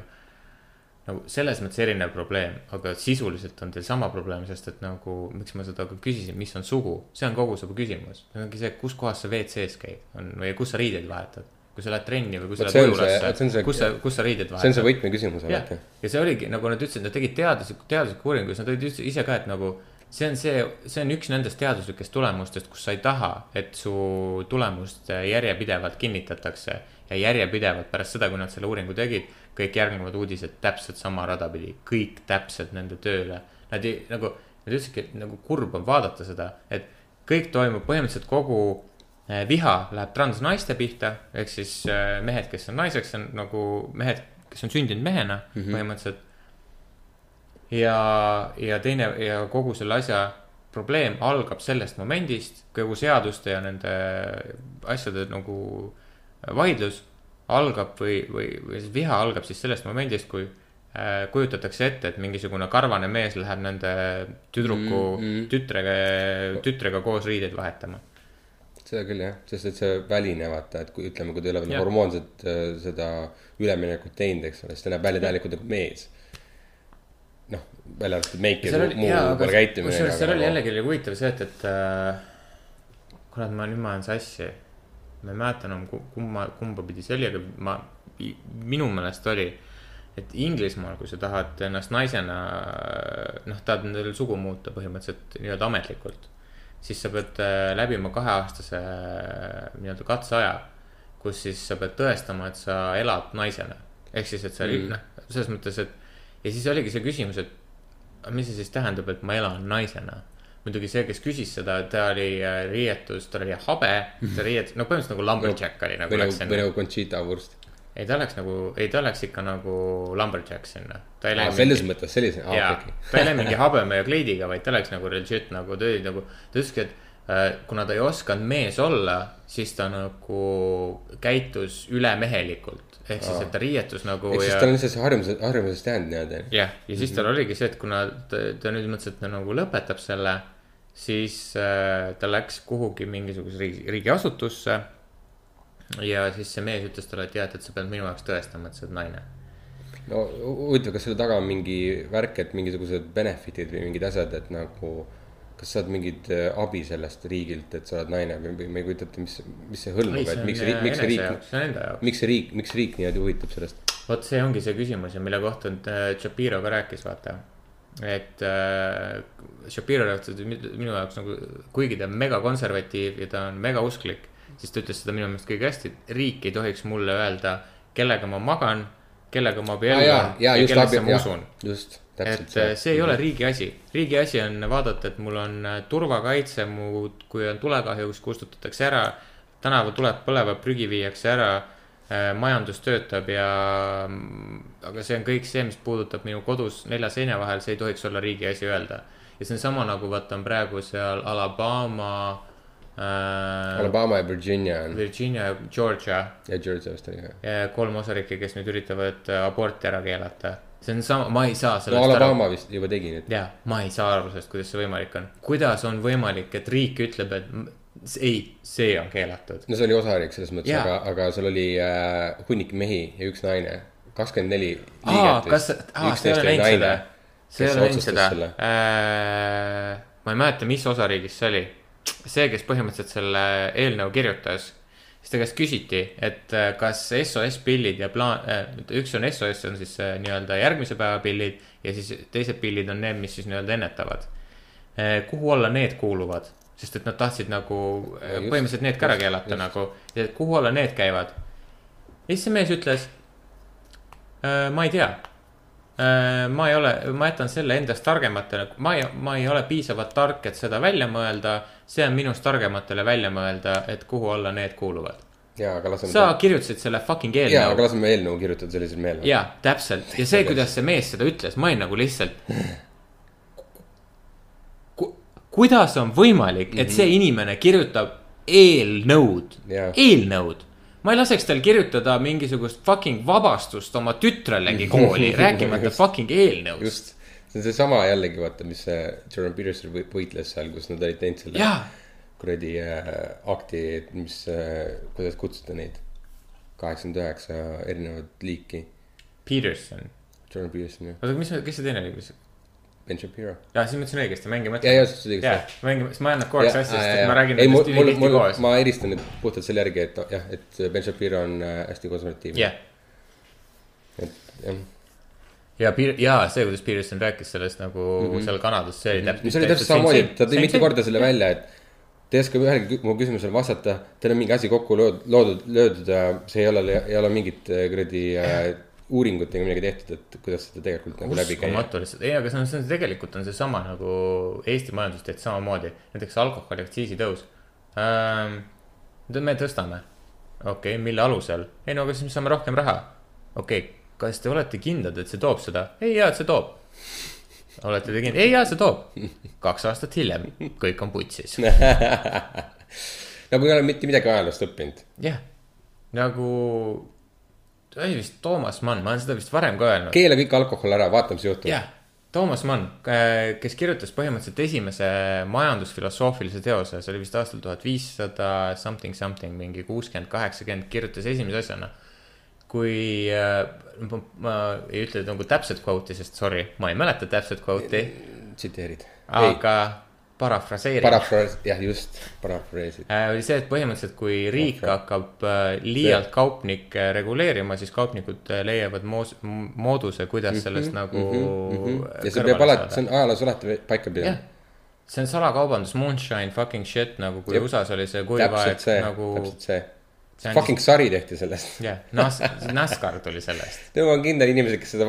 Nagu selles mõttes erinev probleem, aga sisuliselt on teil sama probleem, sest et nagu, miks ma seda ka küsisin, mis on sugu, see on kogu su küsimus. see ongi see, kus kohas sa WC-s käid on või kus sa riideid vahetad. kui sa lähed trenni või kui sa lähed ujulasse kus sa, kus sa riideid see on vahetad see. võtmeküsimus alati., ja see oligi nagu nad ütlesid, nad tegid teadusliku, teadusliku uuringu, siis nad olid ise ka, et nagu see on see, see on üks nendest teaduslikest tulemustest, kus sa ei taha, et su tulemust järjepidevalt kinnitatakse ja järjepidevalt pärast seda, kui nad selle uuringu tegid, kõik järgnevad uudised täpselt sama rada pidi, kõik täpselt nende tööle. Nad ei nagu, nad ütlesidki, et nagu kurb on vaadata seda, et kõik toimub põhimõtteliselt kogu eh, viha läheb transnaiste pihta, ehk siis eh, mehed, kes on naiseks, on nagu mehed, kes on sündinud mehena mm -hmm. põhimõtteliselt. ja, ja teine ja kogu selle asja probleem algab sellest momendist, kogu seaduste ja nende asjade nagu vaidlus algab või, või, või see viha algab siis sellest momendist, kui äh, kujutatakse ette, et mingisugune karvane mees läheb nende tüdruku mm, Mm, mm. -hmm. tütrega, tütrega koos riideid vahetama. seda küll jah, sest et see väline vaata, et kui ütleme, kui ta ei ole veel hormoonset äh, seda üleminekut teinud, eks ole, siis ta näeb välja täielikult nagu mees. noh, välja arvatud meik ja muu aga käitumine. kusjuures seal oli jällegi oli huvitav see, et, et äh, kurat, ma nüüd ma olen sassi. Ma ei mäleta enam ku- kumma, kumba pidi see oli, aga ma, minu meelest oli, et Inglismaal, kui sa tahad ennast naisena, noh, tahad endale sugu muuta põhimõtteliselt nii-öelda ametlikult. siis sa pead äh, läbima kaheaastase äh, nii-öelda katseaja, kus siis sa pead tõestama, et sa elad naisena. ehk siis, et sa mm., noh, selles mõttes, et ja siis oligi see küsimus, et mis see siis tähendab, et ma elan naisena muidugi see, kes küsis seda, ta oli äh, riietus, tal oli habe, ta riietus, no põhimõtteliselt nagu lumberjack oli nagu või nagu, või nagu Conchita Wurst. ei, ta läks nagu, ei, ta läks ikka nagu lumberjack sinna. läinud selles mõttes, sellise, aa jaa okei, ta ei läinud mingi habeme ja kleidiga, vaid ta läks nagu legit nagu, ta oli nagu, ta ütleski, et äh, kuna ta ei osanud mees olla, siis ta nagu käitus ülemehelikult. ehk siis, et ta riietus nagu ehk siis tal on lihtsalt see harjumuse, harjumusest jäänud nii-öelda. jah, ja siis tal oligi see, et kuna ta, ta nüüd mõtles, et ta nagu lõpetab selle, siis äh, ta läks kuhugi mingisuguse riigi, riigiasutusse. ja siis see mees ütles talle, et tead, et sa pead minu jaoks tõestama, et sa oled naine. no huvitav, kas selle taga on mingi värk, et mingisugused benefit'id või mingid asjad, et nagu. kas saad mingit äh, abi sellest riigilt, et sa oled naine või, ma ei kujuta ette, mis, mis see hõlmab, et miks see riik, miks see riik, miks see riik, miks riik niimoodi huvitab sellest? vot see ongi see küsimus ja mille kohta äh, Shapiro ka rääkis, vaata. Et äh, Shapiro rääkis minu jaoks nagu, kuigi ta on megakonservatiiv ja ta on megausklik, siis ta ütles seda minu meelest kõige hästi, et riik ei tohiks mulle öelda, kellega ma magan, kellega ma abiellun jaa, ja just kellesse ma usun., just, et täpselt äh, see ei ole riigi asi, riigi asi on vaadata, et mul on äh, turvakaitse, mu, kui on tulekahjus, kustutatakse ära. tänavatuled põlevad, prügi viiakse ära, majandus töötab ja, aga see on kõik see, mis puudutab minu kodus nelja seina vahel, see ei tohiks olla riigi asi öelda. ja see on sama nagu vaata on praegu seal Alabama äh,, Alabama ja Virginia on Virginia ja Georgia ja Georgia vist oli ka. kolm osariiki, kes nüüd üritavad äh, aborti ära keelata. see on sama, ma ei saa no sellest aru Alabama vist juba tegi nüüd. ja ma ei saa aru sellest, kuidas see võimalik on. kuidas on võimalik, et riik ütleb, et ei, see on keelatud. no see oli osariik selles mõttes, aga, aga seal oli äh, hunnik mehi ja üks naine, kakskümmend neli liiget kas, sa ei ole näinud seda? sa ei ole näinud otsustas seda ma ei mäleta, mis osariigis see oli. see, kes põhimõtteliselt selle eelnõu kirjutas, siis ta käest küsiti, et äh, kas SOS pillid ja plaan äh,, üks on SOS on siis äh, nii-öelda järgmise päeva pillid ja siis teised pillid on need, mis siis nii-öelda ennetavad. kuhu alla need kuuluvad, sest et nad tahtsid nagu äh, põhimõtteliselt need ka ära keelata just. nagu, kuhu alla need käivad. ja siis see mees ütles, ma ei tea ma ei ole, ma jätan selle endast targematele, ma ei, ma ei ole piisavalt tark, et seda välja mõelda. see on minust targematele välja mõelda, et kuhu alla need kuuluvad. jaa, aga laseme sa kirjutasid selle fucking jaa, aga eelnõu. laseme eelnõu kirjutada sellisel meelel. jaa, täpselt ja see, kuidas see mees seda ütles, ma olin nagu lihtsalt. kuidas on võimalik, et see inimene kirjutab eelnõud Jaa., eelnõud ma ei laseks tal kirjutada mingisugust fucking vabastust oma tütrelegi kooli, rääkimata fucking eelnõust. just, see on seesama jällegi vaata, mis see Jordan Peterson või- võitles seal, kus nad olid teinud selle kuradi äh, akti, et mis äh,, kuidas kutsuda neid. kaheksakümmend üheksa erinevat liiki. Peterson. Jordan Peterson ja oota, mis, kes see teine oli, mis? Ben Shapiro. jaa, siis ma ütlesin õigesti, mängi mõtle. ja, ja, sa ütlesid õigesti., mängi, siis ma jään nad korraks asja, sest et ma räägin ei, nendest, ülitihti koos. ma eristan nüüd puhtalt selle järgi, et jah, et Ben Shapiro on äh, hästi konservatiivne jah, et jah, ja Piir-, jaa, see, kuidas Peterson rääkis sellest nagu mm -hmm. seal Kanadas, see oli täpselt. Mhm. see oli täpselt samamoodi, ta tõi mitu korda selle välja, et ta ei oska ühelegi mu küsimusele vastata, tal on mingi asi kokku loodud, loodud, löödud see ei ole, ei ole mingit äh, kuradi äh, uuringut ega midagi tehtud, et kuidas seda tegelikult nagu läbi käia. uskumatu lihtsalt, ei, aga see on, see on tegelikult on seesama nagu Eesti majandus tehti samamoodi, näiteks alkoholi aktsiisi tõus ähm,. me tõstame, okei okay,, mille alusel, ei no aga siis me saame rohkem raha. okei okay,, kas te olete kindlad, et see toob seda? ei, jaa, et see toob. olete te kindlad? ei, jaa, see toob. kaks aastat hiljem, kõik on putsis. nagu ei ole mitte midagi ajaloost õppinud. jah, nagu, see oli vist Toomas Mann, ma olen seda vist varem ka öelnud. keela kõik alkohol ära, vaata, mis juhtub. jah, Toomas Mann, kes kirjutas põhimõtteliselt esimese majandusfilosoofilise teose, see oli vist aastal tuhat viissada something something, mingi kuuskümmend, kaheksakümmend, kirjutas esimese asjana. kui äh, ma, ma ei ütle nagu täpset kvooti, sest sorry, ma ei mäleta täpset kvooti, tsiteerid. aga parafraseerin. parafraas, jah, just, parafraseerid. äh, oli see, et põhimõtteliselt, kui riik hakkab äh, liialt kaupnikke reguleerima, siis kaupnikud äh, leiavad moos-, mooduse, kuidas sellest nagu Mhm, ja see peab alati, see on ajaloos alati paika pidanud., see on salakaubandus, moonshine fucking shit nagu, kui Jep. USA-s oli see kuiv aeg nagu, täpselt see. see Fucking sari tehti sellest. jah, NAS-, NASCAR tuli sellest. ma olen kindel, inimesed, kes seda,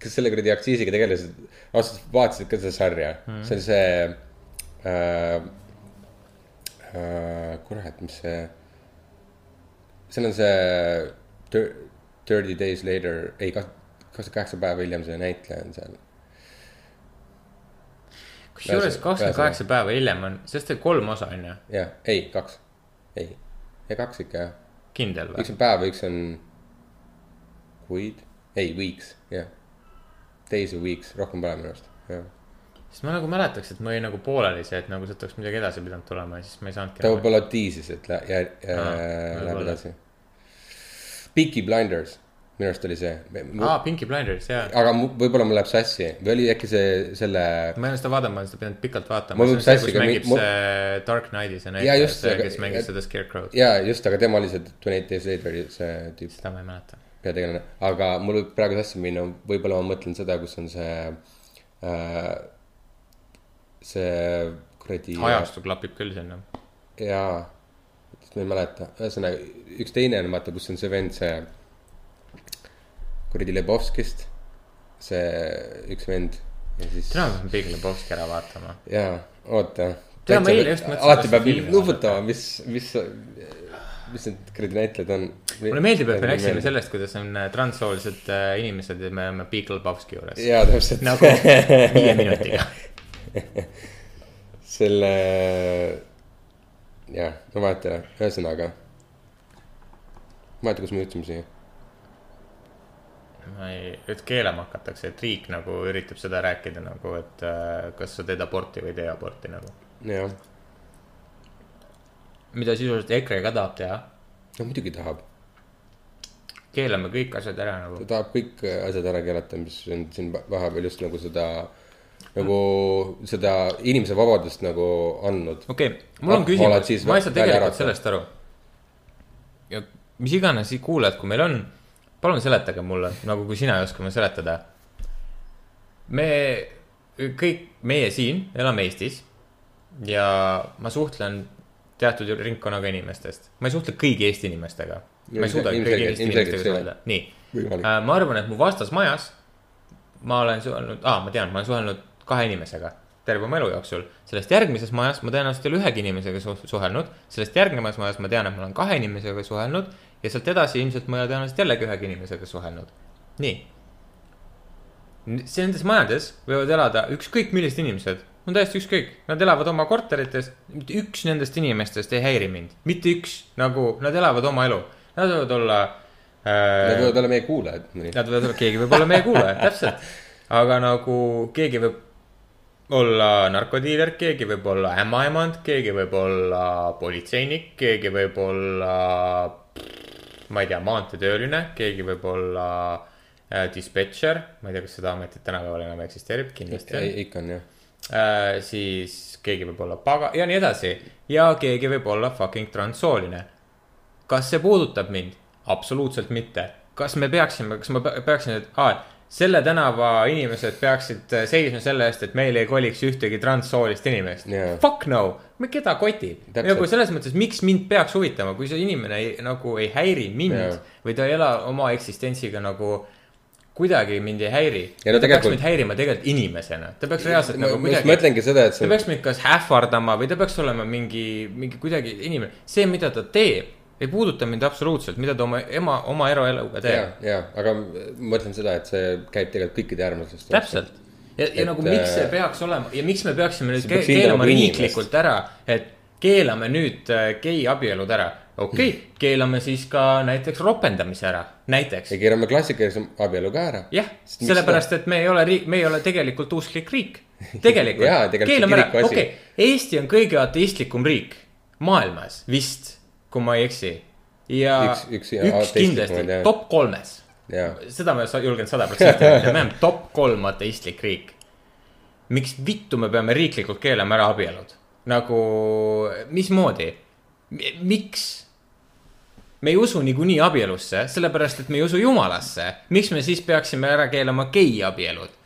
kes selle kuradi aktsiisiga tegelesid, ausalt vaatasid ka seda sarja mm.. see on see äh,. Äh, kurat, mis see, seal on see Thir- Thirty Days Later, ei, kakskümmend kaheksa päeva hiljem see näitleja on seal. kusjuures kakskümmend kaheksa päeva hiljem on, sest et kolm osa on ju, jah, ei, kaks, ei, ja kaks ikka jah, kindel või üks? on päev, üks on kuid, ei, weeks, jah. Days ja weeks, rohkem pole minu arust, jah. Sest ma nagu mäletaks, et mul jäi nagu pooleli see, et nagu sealt oleks midagi edasi pidanud tulema ja siis ma ei saanudki. ta võib-olla tiisis, et lä- ja, ja Aa, läheb edasi. Peaky Blinders, minu arust oli see. aa, Pinky Blinders, jaa. aga mu- võib-olla mul läheb sassi või oli äkki see selle, ma ei ole seda vaadanud, ma olen seda pidanud pikalt vaatama. Mul võib sassi ka mängib mul- see Dark Knighti see Jaa, näitleja, see, kes mängis seda Scarecrow'd. jaa, just, aga tema oli see Twenty Eight Days Later see tüüp, seda ma ei mäleta. peategelane. aga mul võib praegu sassi minna, võib-olla ma mõtlen seda, kus on see äh,, see kuradi. ajastu klapib küll sinna. jaa, ma ei mäleta, ühesõnaga üks teine on vaata, kus on see vend, see kuradi Lebovskist, see üks vend ja siis. täna pean Big Lebowski ära vaatama. jaa, oota. Tead, ma eile just mõtlesin, alati peab nuputama, mis, mis, mis need kuradi näitlejad on. mulle meeldib, et me läksime. sellest, kuidas on äh, transsoolised äh, inimesed ja me oleme Big Lebowski juures. jaa, täpselt. nagu viie minutiga. selle, jah, no vaata, ühesõnaga. mäleta, kus me jõudsime siia. ma ei, et keelama hakatakse, et riik nagu üritab seda rääkida nagu, et äh, kas sa teed aborti või ei tee aborti nagu. jah, mida sisuliselt EKRE ka tahab teha. no muidugi tahab, keelame kõik asjad ära ta nagu. tahab kõik asjad ära keelata, mis on siin vahepeal just nagu seda, nagu seda inimese vabadust nagu andnud. okei okay,, mul on siis küsimus, ma ei saa tegelikult sellest aru. ja mis iganes kuulajad, kui meil on, palun seletage mulle, nagu kui sina ei oska mulle seletada. me kõik, meie siin elame Eestis ja ma suhtlen teatud ringkonnaga inimestest, ma ei suhtle kõigi Eesti inimestega. ma ei suuda kõigi Eesti inimestega suhelda, nii. võimalik. ma arvan, et mu vastasmajas ma olen suhelnud, aa, ma tean, ma olen suhelnud kahe inimesega terve oma elu jooksul. sellest järgmises majas ma tõenäoliselt ei ole ühegi inimesega su suhelnud, sellest järgnevas majas ma tean, et ma olen kahe inimesega suhelnud ja sealt edasi ilmselt ma ei ole tõenäoliselt jällegi ühegi inimesega suhelnud. nii. nendes majades võivad elada ükskõik millised inimesed, on täiesti ükskõik, nad elavad oma korterites, mitte üks nendest inimestest ei häiri mind, mitte üks, nagu nad elavad oma elu, nad võivad olla äh, Need võivad olla meie kuulajad. Nad võivad olla, keegi võib olla meie kuulaja, täpselt. aga nagu keegi võib olla narkodiiler, keegi võib olla ämmaemand, keegi võib olla politseinik, keegi võib olla, ma ei tea, maanteetööline, keegi võib olla äh, dispetšer, ma ei tea, kas seda ametit tänapäeval enam eksisteerib, kindlasti on ikka on jah. äh,. siis keegi võib olla paga ja nii edasi ja keegi võib olla fucking transsooline. kas see puudutab mind? absoluutselt mitte. kas me peaksime, kas ma pe- peaksin, et aa, selle tänava inimesed peaksid äh, seisma selle eest, et meil ei koliks ühtegi transsoolist inimest Jaa. Fuck no, keda kotib. Nagu selles mõttes, miks mind peaks huvitama, kui see inimene ei, nagu ei häiri mind Jaa. või ta ei ela oma eksistentsiga nagu kuidagi mind ei häiri. Ta peaks tegelikult- mind häirima tegelikult inimesena, ta peaks reaalselt ma nagu ma just kuidagi mõtlengi seda, et ta see peaks mind kas ähvardama või ta peaks olema mingi, mingi kuidagi inimene, see, mida ta teeb, ei puuduta mind absoluutselt, mida ta oma ema, oma eraeluga ja teeb., ja, aga ma mõtlen seda, et see käib tegelikult kõikide äärmuslastest. täpselt. ja, ja nagu miks see äh, peaks olema ja miks me peaksime nüüd peaks keelama riiklikult ära, et keelame nüüd äh, gei abielud ära. okei okay,, keelame siis ka näiteks ropendamise ära, näiteks ja. keerame klassikalise abielu ka ära. jah, sellepärast, et me ei ole riik, me ei ole tegelikult usklik riik. tegelikult keelame ära, okei okay., Eesti on kõige ateistlikum riik maailmas vist, kui ma ei eksi. ja Üks- üks, üks üks kindlasti top kolmes, ja, seda ma julgen sada protsenti öelda, me oleme top kolm ateistlik riik. miks vittu me peame riiklikult keelama ära abielud? nagu, mismoodi? miks? me ei usu niikuinii abielusse, sellepärast et me ei usu jumalasse. miks me siis peaksime ära keelama geiabielud?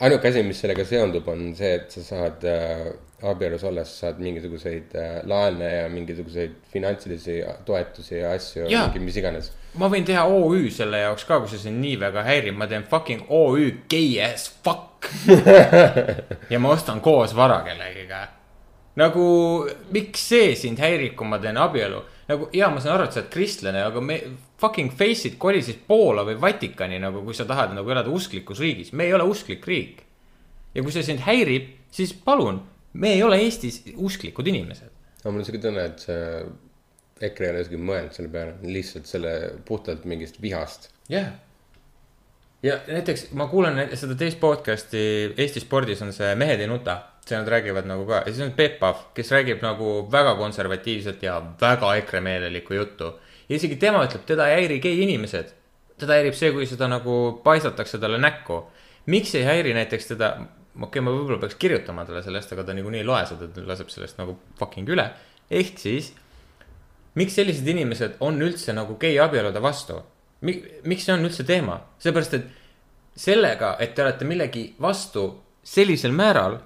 ainuke asi, mis sellega seondub, on see, et sa saad äh, abielus olles saad mingisuguseid äh, laene ja mingisuguseid finantsilisi toetusi ja asju, mingi mis iganes. ma võin teha OÜ selle jaoks ka, kui see sind nii väga häirib, ma teen fucking OÜ gay as fuck. ja ma ostan koos vara kellegiga. nagu, miks see sind häirib, kui ma teen abielu? nagu ja ma saan aru, et sa oled kristlane, aga me fucking face'id koli siis Poola või Vatikani nagu, kui sa tahad nagu elada usklikus riigis, me ei ole usklik riik. ja kui see sind häirib, siis palun, me ei ole Eestis usklikud inimesed. aga mul on siuke tunne, et see EKRE ei ole isegi mõelnud selle peale, lihtsalt selle puhtalt mingist vihast. jah yeah.. ja näiteks ma kuulan nä- seda teist podcast'i Eesti spordis on see Mehed ei nuta. seal nad räägivad nagu ka ja siis on Peep Pahv, kes räägib nagu väga konservatiivset ja väga EKRE-meelelikku juttu. ja isegi tema ütleb, teda ei häiri gei inimesed. teda häirib see, kui seda nagu paisatakse talle näkku. miks ei häiri näiteks teda, okei okay,, ma võib-olla peaks kirjutama talle sellest, aga ta niikuinii ei loe seda, ta laseb sellest nagu fucking üle. ehk siis miks sellised inimesed on üldse nagu geiabielude vastu? miks see on üldse teema? seepärast, et sellega, et te olete millegi vastu sellisel määral,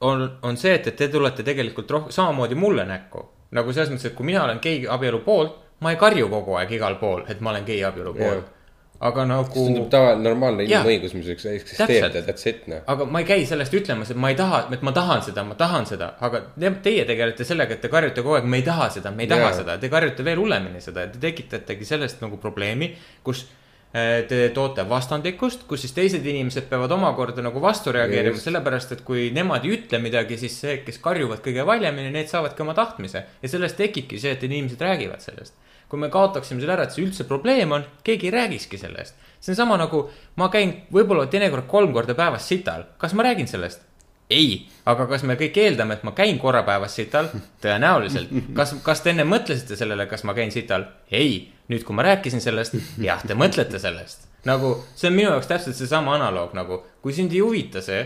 on, on see, et, et te tulete tegelikult rohkem, samamoodi mulle näkku. nagu selles mõttes, et kui mina olen geiabielu poolt, ma ei karju kogu aeg igal pool, et ma olen geiabielu poolt. Aga see nagu tundub, tava, normaalne inimõigus, mis Täpselt. ja that's it noh. aga ma ei käi sellest ütlemas, et ma ei taha, et ma tahan seda, ma tahan seda, aga te, teie tegelete sellega, et te karjute kogu aeg, me ei taha seda, me ei taha yeah. seda, te karjute veel hullemini seda, te tekitategi sellest nagu probleemi, kus äh, te toote vastandlikkust, kus siis teised inimesed peavad omakorda nagu vastu reageerima, sellepärast et kui nemad ei ütle midagi, siis see, kes karjuvad kõige valjemini, need saavadki oma tahtmise ja sellest tekibki see, et inimesed räägivad sellest kui me kaotaksime selle ära, et see üldse probleem on, keegi ei räägikski sellest. see on sama nagu ma käin võib-olla teinekord kolm korda päevas sital, kas ma räägin sellest? ei, aga kas me kõik eeldame, et ma käin korra päevas sital? tõenäoliselt. kas, kas te enne mõtlesite sellele, kas ma käin sital? ei, nüüd, kui ma rääkisin sellest, jah, te mõtlete sellest. nagu see on minu jaoks täpselt seesama analoog nagu, kui sind ei huvita see,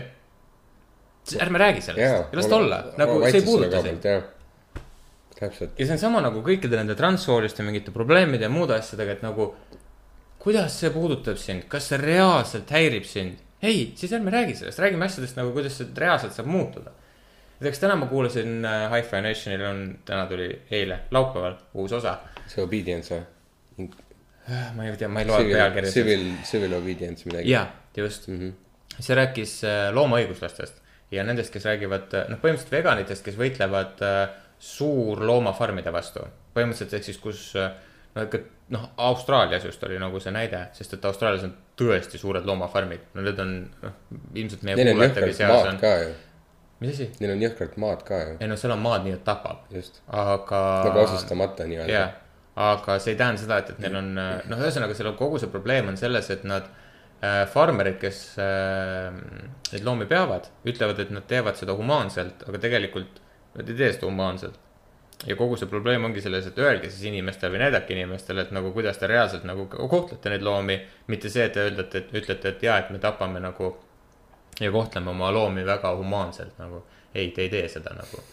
ärme räägi sellest, las ta olla, nagu see ei puuduta sind. täpselt, ja see on sama nagu kõikide nende transsooliste mingite probleemide ja muude asjadega, et nagu. kuidas see puudutab sind, kas see reaalselt häirib sind? ei, siis ärme räägi sellest, räägime asjadest nagu, kuidas see reaalselt saab muutuda. näiteks täna ma kuulasin äh, Hi-Fi Nationil on, täna tuli eile, laupäeval uus osa. see obedience või? ma ei tea, ma ei loe pealkirja. Civil, civil obedience midagi. jaa, just mm. -hmm. see rääkis äh, loomaõiguslastest ja nendest, kes räägivad, noh, põhimõtteliselt veganitest, kes võitlevad äh, suurloomafarmide vastu. põhimõtteliselt ehk siis, kus äh, no ikka noh, Austraalias just oli nagu see näide, sest et Austraalias on tõesti suured loomafarmid, no need on noh, ilmselt meie jõhkralt seas on, mis asi? neil on jõhkralt maad ka ju, ei no seal on maad nii, et tapab, aga. nagu asustamata nii-öelda jah, aga see ei tähenda seda, et, et neil on noh, ühesõnaga seal on kogu see probleem on selles, et nad äh,. farmerid, kes äh, neid loomi peavad, ütlevad, et nad teevad seda humaanselt, aga tegelikult nad ei tee seda humaanselt. ja kogu see probleem ongi selles, et öelge siis inimestele või näidake inimestele, et nagu kuidas te reaalselt nagu kohtlete neid loomi. mitte see, et te ütlete, et ütlete, et jaa, et me tapame nagu ja kohtleme oma loomi väga humaanselt nagu. ei, te ei tee seda nagu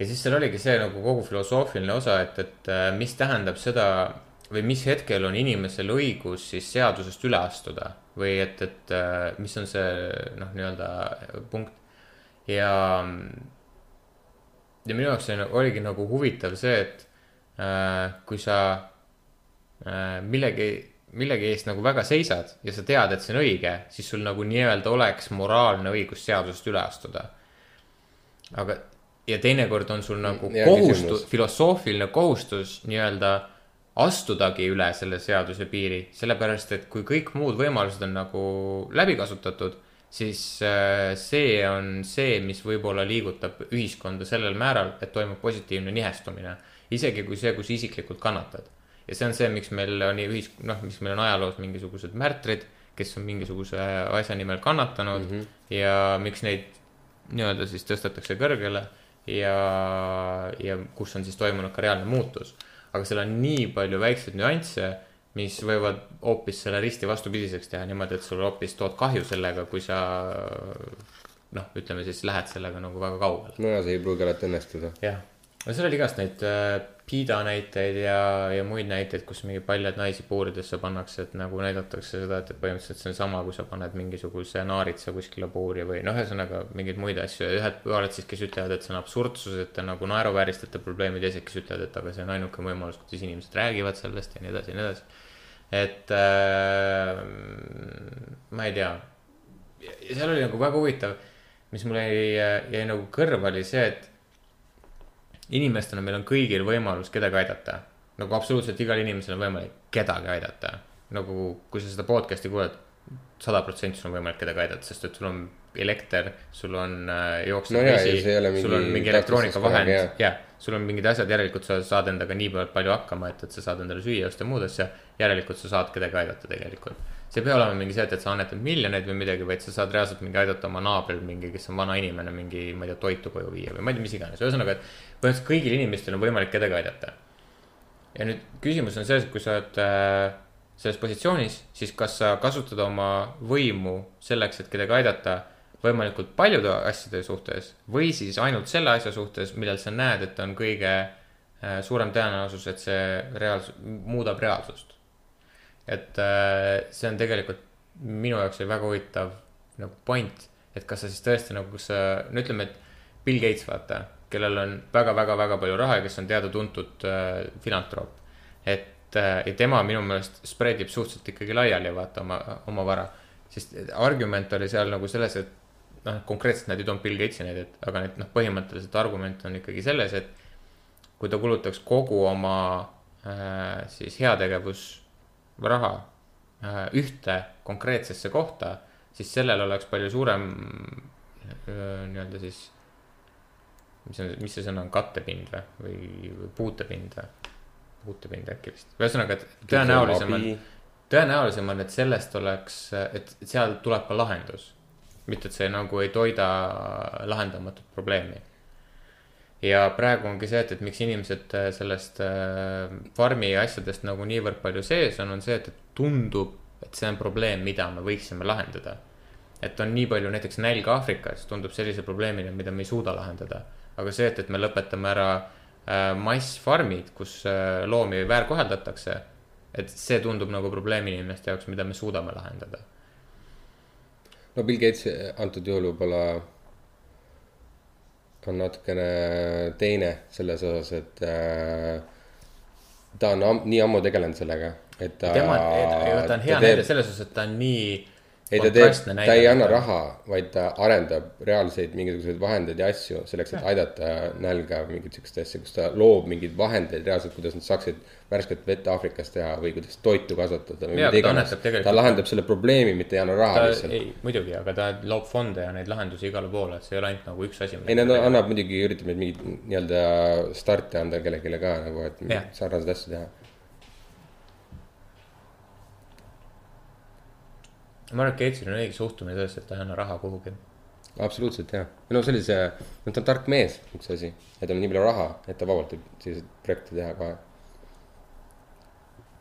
ja siis seal oligi see nagu kogu filosoofiline osa, et, et äh, mis tähendab seda või mis hetkel on inimesel õigus siis seadusest üle astuda või et, et äh, mis on see noh, nii-öelda punkt ja. Ja minu jaoks oli, oligi nagu huvitav see, et äh, kui sa äh, millegi, millegi eest nagu väga seisad ja sa tead, et see on õige, siis sul nagu nii-öelda oleks moraalne õigus seadusest üle astuda. aga, ja teinekord on sul nagu Hea kohustus küsimus., filosoofiline kohustus nii-öelda astudagi üle selle seaduse piiri, sellepärast et kui kõik muud võimalused on nagu läbi kasutatud, siis äh, see on see, mis võib-olla liigutab ühiskonda sellel määral, et toimub positiivne nihestumine. isegi kui see, kus isiklikult kannatad. ja see on see, miks meil on ühis-, noh, miks meil on ajaloos mingisugused märtrid, kes on mingisuguse asja nimel kannatanud mm -hmm. ja miks neid nii-öelda siis tõstetakse kõrgele ja, ja kus on siis toimunud ka reaalne muutus. aga seal on nii palju väikseid nüansse, mis võivad hoopis selle risti vastupidiseks teha niimoodi, et sul hoopis tood kahju sellega, kui sa noh, ütleme siis lähed sellega nagu väga kaugele. no see ei pruugi alati õnnestuda. jah, no seal oli igast neid äh, Pida näiteid ja, ja muid näiteid, kus mingi paljad naisi puuridesse pannakse, et nagu näidatakse seda, et, põhimõtteliselt see on sama, kui sa paned mingisuguse naaritsa kuskile puuri või noh, ühesõnaga mingeid muid asju ja ühed pooled siis, kes ütlevad, et see on absurdsus, et te nagu naeruvääristate probleemi, teised, kes ütlevad, et aga see on ainuke võimalus, kuidas inimesed räägivad sellest ja nii edasi ja nii edasi. et äh, ma ei tea, seal oli nagu väga huvitav, mis mul jäi, jäi nagu kõrva, oli see, et inimestena meil on kõigil võimalus kedagi aidata. nagu absoluutselt igal inimesel on võimalik kedagi aidata. nagu kui sa seda podcast'i kuulad, sada protsenti sul on võimalik kedagi aidata, sest et sul on elekter, sul on äh, jooksev No vesi ja sul on mingi elektroonikavahend jah., jah, sul on mingid asjad, järelikult sa saad endaga niivõrd palju hakkama, et, et sa saad endale süüa osta ja muud asja. järelikult sa saad kedagi aidata tegelikult. See ei pea olema mingi see, et, et sa annetad miljoneid või midagi, vaid sa saad reaalselt mingi aidata oma naabril mingi, kes on vana inimene, mingi, ma ei tea, toitu koju viia või ma ei tea, mis iganes, ühesõnaga, et põhimõtteliselt kõigil inimestel on võimalik kedagi aidata. ja nüüd küsimus on selles, et kui sa oled äh, selles positsioonis, siis kas sa kasutad oma võimu selleks, et kedagi aidata võimalikult paljude asjade suhtes või siis ainult selle asja suhtes, millel sa näed, et on kõige äh, suurem tõenäosus, et see reaalsus, muudab reaalsust. Et äh, see on tegelikult minu jaoks oli väga huvitav nagu point, et kas sa siis tõesti nagu, sa, no ütleme, et Bill Gates, vaata, kellel on väga-väga-väga palju raha ja kes on teada-tuntud äh, filantroop. et äh, ja tema minu meelest spread ib suhteliselt ikkagi laiali, vaata oma, oma vara. sest argument oli seal nagu selles, et noh, konkreetselt nad ei toonud Bill Gatesi näidet, aga need noh, põhimõtteliselt argument on ikkagi selles, et kui ta kulutaks kogu oma äh, siis heategevusraha äh, ühte konkreetsesse kohta, siis sellel oleks palju suurem äh, nii-öelda siis, mis on, mis see sõna on, kattepind või, või, või puutepind või? puutepind äkki vist, ühesõnaga, et tõenäolisem on, tõenäolisem on, et sellest oleks, et et seal tuleb ka lahendus. mitte, et see nagu ei toida lahendamatut probleemi ja praegu ongi see, et, et miks inimesed äh, sellest äh, farmi asjadest nagu niivõrd palju sees on, on see, et, et tundub, et see on probleem, mida me võiksime lahendada. et on nii palju näiteks nälga Aafrikas, tundub sellise probleemina, mida me ei suuda lahendada. aga see, et, et me lõpetame ära äh, massfarmid, kus loomi väärkoheldatakse, et see tundub nagu probleem inimeste jaoks, mida me suudame lahendada. no Bill Gates antud juhul võib-olla on natukene teine selles osas, et äh, ta on am nii ammu tegelenud sellega, et ta. tema, ta on hea näide selles osas, et ta on nii ei, ta teeb, ta ei anna. raha, vaid ta arendab reaalseid mingisuguseid vahendeid ja asju selleks, et aidata nälga mingit siukest asja, kus ta loob mingeid vahendeid reaalselt, kuidas nad saaksid värsket vett Aafrikas teha või kuidas toitu kasvatada või mida ta iganes ta lahendab selle probleemi, mitte ei anna raha ta lihtsalt. ei, muidugi, aga ta loob fonde ja neid lahendusi igale poole, et see ei ole ainult nagu üks asi. ei, nad annab muidugi, üritab neid mingeid nii-öelda starte anda kellelegi ka nagu, et sarnaseid asju teha. Ma arvan, et Gatesil on õige suhtumine sellesse, et ta ei anna raha kuhugi. absoluutselt jah, no see oli see, no ta on tark mees, üks asi, et tal on nii palju raha, et ta vabalt võib selliseid projekte teha kohe.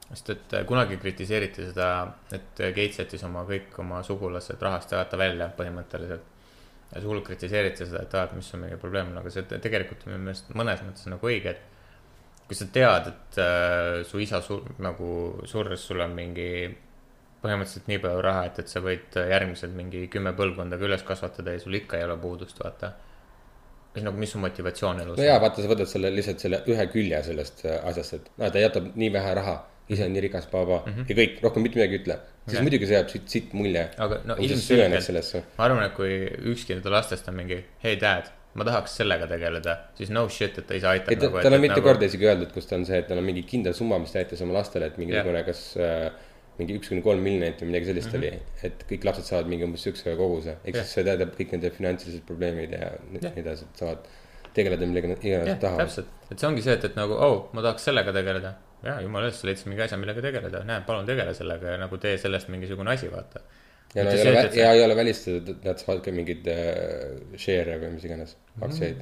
sest et äh, kunagi kritiseeriti seda, et Gates jättis oma kõik oma sugulased rahast jagata välja põhimõtteliselt. ja suur kritiseeriti seda, et aa, et mis on meie probleem, aga see te- tegelikult on minu meelest mõnes mõttes nagu õige, et kui sa tead, et äh, su isa sur-, nagu surres, sul on mingi põhimõtteliselt nii palju raha, et, et sa võid järgmised mingi kümme põlvkonda ka üles kasvatada ja sul ikka ei ole puudust, vaata. siis nagu, mis su motivatsioon elus no jaa, vaata, sa võtad selle lihtsalt selle ühe külje sellest äh, asjast, et näe, ta jätab nii vähe raha, ise on nii rikas, baba mm -hmm. ja kõik, rohkem mitte midagi ei ütle. siis Okei. muidugi see jääb siit, siit mulje. aga no ilmselgelt ma arvan, et kui ükski nende lastest on mingi, hei dad, ma tahaks sellega tegeleda, siis no shit, et ta ise aitab. ei, ta, tal on mitu korda isegi öeldud, kus ta on see, et tal on mingi kindel summa, mis ta jättis oma lastele, et mingisugune, kas äh, mingi üks kuni kolm miljonit või midagi sellist mm -hmm. oli. et kõik lapsed saavad mingi umbes siukse koguse, ehk Jah. siis see tähendab kõik nende finantsilised probleemid ja nii nii edasi, et saavad tegeleda millega nad iganes jah, tahavad. täpselt, et see ongi see, et, et nagu oh, ma tahaks sellega tegeleda. ja jumala eest, sa leidsid mingi asja, millega tegeleda, näe, palun tegele sellega ja nagu tee sellest mingisugune asi, vaata. Ja no ei ole ja ei ole välistatud, et nad saavad ka mingeid äh, share'e või mis iganes, aktsiaid.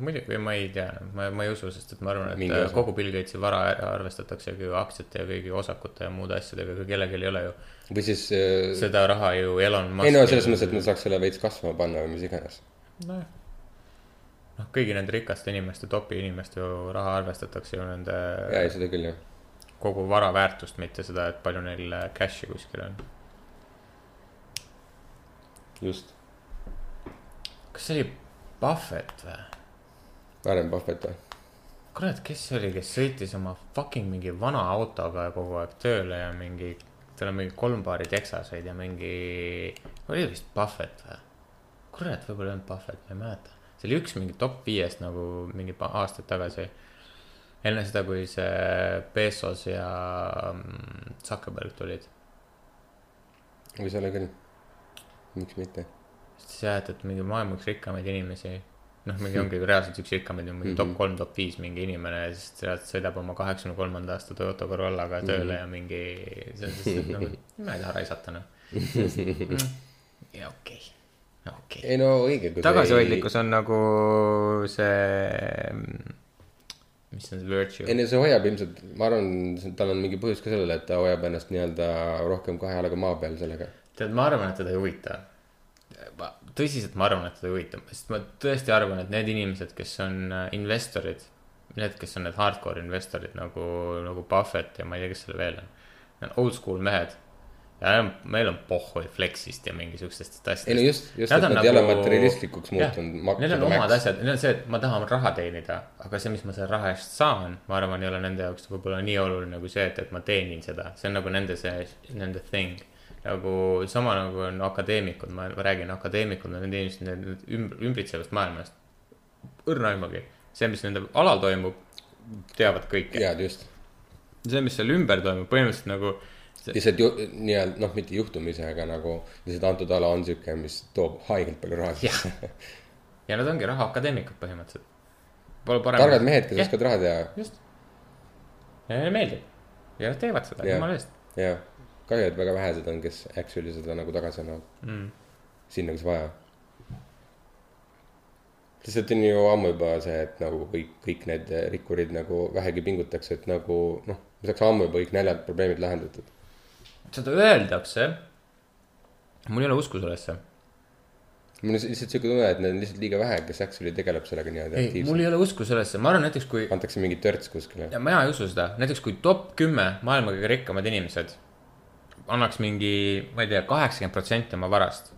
muidugi, ma ei tea, ma, ma ei usu, sest et ma arvan, et Mingi osa. kogu Bill Gatesi vara arvestataksegi ju aktsiate ja kõigi osakute ja muude asjadega, aga kellelgi ei ole ju või siis äh, seda raha ju Elon Musk. ei no selles mõttes, et nad saaks selle veits kasvama panna või mis iganes. nojah, noh, kõigi nende rikaste inimeste, topi inimeste ju raha arvestatakse ju nende ja, ei seda küll jah. kogu vara väärtust, mitte seda, et palju neil äh, cash'i kuskil on. just, kas see oli Buffett või? Warren Buffett või? kurat, kes see oli, kes sõitis oma fucking mingi vana autoga kogu aeg tööle ja mingi, tal on mingi kolm paari teksaseid ja mingi, oli vist Buffett või? kurat, võib-olla ei olnud Buffett, ma ei mäleta. see oli üks mingi top viiest nagu mingi aastaid tagasi. enne seda, kui see Bezos ja mm, Zuckerberg tulid. võis olla küll. Miks mitte? jah, et, et mingi maailma üks rikkamaid inimesi. noh, mingi ongi reaalselt üks rikkamaid, mingi top kolm, top viis mingi inimene ja siis sealt sõidab oma kaheksakümne kolmanda aasta Toyota Corollaga tööle ja mingi. on siis nagu, ma ei taha raisata noh. ja okei, okei. ei no õige. tagasihoidlikkus on nagu see, mis on see virtue ei. no see hoiab ilmselt, ma arvan, tal on mingi põhjus ka sellele, et ta hoiab ennast nii-öelda rohkem kahe jalaga maa peal sellega. tead, ma arvan, et teda ei huvita. ma tõsiselt, ma arvan, et teda ei huvita, sest ma tõesti arvan, et need inimesed, kes on äh, investorid, need, kes on need hardcore investorid nagu, nagu Buffett ja ma ei tea, kes seal veel on. Need on old school mehed. ja meil on- meil on pohhui Flexist ja mingisugustest asjadest. ei no just, just, et nad ei ole materialistlikuks muutunud. Neil on omad asjad, neil on see, et ma tahan raha teenida, aga see, mis ma selle raha eest saan, ma arvan, ei ole nende jaoks võib-olla nii oluline kui see, et, et ma teenin seda, see on nagu nende see, nende thing. Nagu sama nagu on akadeemikud, ma räägin, akadeemikud on need inimesed need ümb-, ümbritsevast maailmast. õrna aimagi, see, mis nende alal toimub, teavad kõike. jaa, just. see, mis seal ümber toimub, põhimõtteliselt nagu lihtsalt ju nii-öelda noh, mitte juhtumisi, aga nagu lihtsalt antud ala on sihuke, mis toob haigelt palju raha sisse. ja nad ongi rahaakadeemikud põhimõtteliselt. Pole parem. targad mehed, kes oskavad raha teha just. ja neile meeldib ja nad teevad seda, Jah. jumala eest ja kahju, et väga vähesed on, kes actually seda nagu tagasi annavad mm.. sinna, kus vaja. lihtsalt on ju ammu juba see, et nagu kõik, kõik need rikkurid nagu vähegi pingutaks, et nagu noh, me saaks ammu juba kõik näljad, probleemid lahendatud. seda öeldakse. mul ei ole usku sellesse. mul on lihtsalt siuke tunne, et neid on lihtsalt liiga vähe, kes actually tegeleb sellega niimoodi ei, mul aktiivselt. ei ole usku sellesse, ma arvan näiteks kui, antakse mingi törts kuskile. ja mina ei usu seda, näiteks kui top kümme maailma kõige rikkamad inimesed annaks mingi, ma ei tea, kaheksakümmend protsenti oma varast,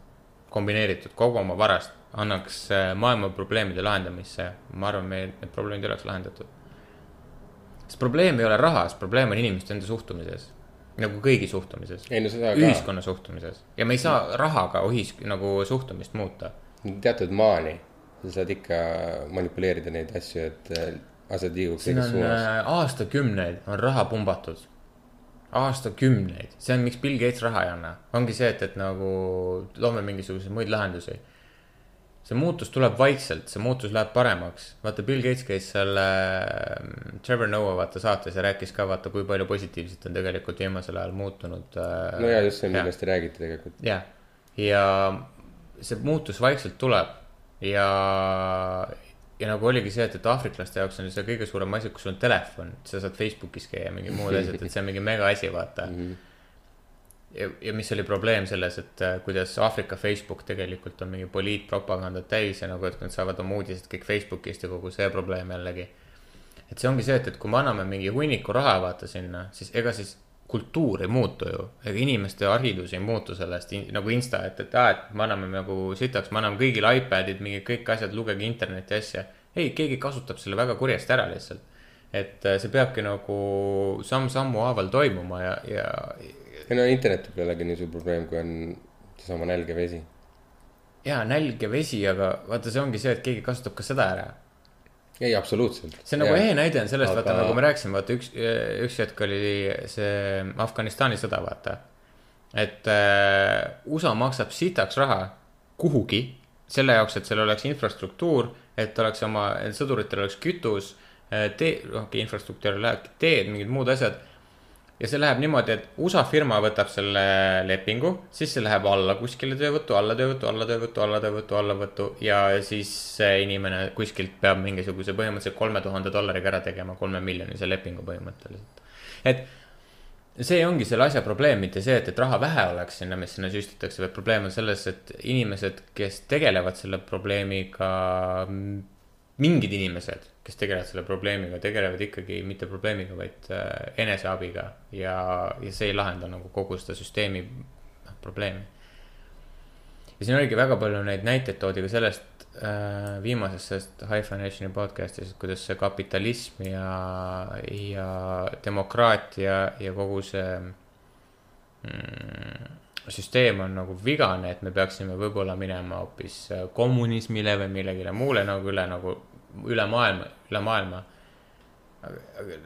kombineeritud kogu oma varast, annaks äh, maailma probleemide lahendamisse, ma arvan, meie need probleemid oleks lahendatud. sest probleem ei ole rahas, probleem on inimeste enda suhtumises, nagu kõigi suhtumises, no seda ka, ühiskonna suhtumises ja me ei saa rahaga ühis-, nagu suhtumist muuta teatud maani sa saad ikka manipuleerida neid asju, et äh, asjad liiguks õiges on suunas. äh, aastakümneid on raha pumbatud. aastakümneid, see on, miks Bill Gates raha ei anna, ongi see, et, et nagu loome mingisuguseid muid lahendusi. see muutus tuleb vaikselt, see muutus läheb paremaks. vaata, Bill Gates käis seal äh, Trevor Noah vaata saates ja rääkis ka vaata, kui palju positiivset on tegelikult viimasel ajal muutunud äh,. no ja just see, millest te räägite tegelikult. jah, ja see muutus vaikselt tuleb ja, ja nagu oligi see, et, et aafriklaste jaoks on see kõige suurem asi, kus sul on telefon, sa saad Facebookis käia, mingid muud asjad, et see on mingi mega asi, vaata. ja, ja mis oli probleem selles, et äh, kuidas Aafrika Facebook tegelikult on mingi poliitpropagandat täis ja nagu, et nad saavad oma uudised kõik Facebookist ja kogu see probleem jällegi. et see ongi see, et, et kui me anname mingi hunniku raha vaata sinna, siis ega siis kultuur ei muutu ju, ega inimeste haridus ei muutu sellest nagu insta, et, et aa, et me anname nagu sitaks, me anname kõigile iPadid, mingi kõik asjad, lugege interneti asja. ei, keegi kasutab selle väga kurjasti ära lihtsalt. et äh, see peabki nagu samm-sammu haaval toimuma ja, ja ei no internet võib jällegi nii suur probleem, kui on seesama nälg ja vesi. ja nälg ja vesi, aga vaata, see ongi see, et keegi kasutab ka seda ära. ei, absoluutselt. see on nagu ehe näide on sellest, vaata Aga- nagu me rääkisime, vaata üks, üks hetk oli see Afganistani sõda, vaata. et äh, USA maksab sitaks raha kuhugi selle jaoks, et seal oleks infrastruktuur, et oleks oma, sõduritel oleks kütus, tee, okei, infrastruktuuri lähebki teed, mingid muud asjad. Ja see läheb niimoodi, et USA firma võtab selle lepingu, siis see läheb alla kuskile töövõttu, alla töövõttu, alla töövõttu, alla töövõttu, alla võttu ja siis see inimene kuskilt peab mingisuguse põhimõtteliselt kolme tuhande dollariga ära tegema kolme miljonise lepingu põhimõtteliselt. et see ongi selle asja probleem, mitte see, et, et raha vähe oleks sinna, mis sinna süstitakse, vaid probleem on selles, et inimesed, kes tegelevad selle probleemiga, mingid inimesed, kes tegelevad selle probleemiga, tegelevad ikkagi mitte probleemiga, vaid äh, eneseabiga ja, ja see ei lahenda nagu kogu seda süsteemi noh, probleemi. ja siin oligi väga palju neid näiteid toodi ka sellest äh, viimasest sellest High Foundation'i podcast'is, et kuidas see kapitalism ja, ja demokraatia ja kogu see mm, süsteem on nagu vigane, et me peaksime võib-olla minema hoopis äh, kommunismile või millegile muule nagu üle nagu üle maailma, üle maailma.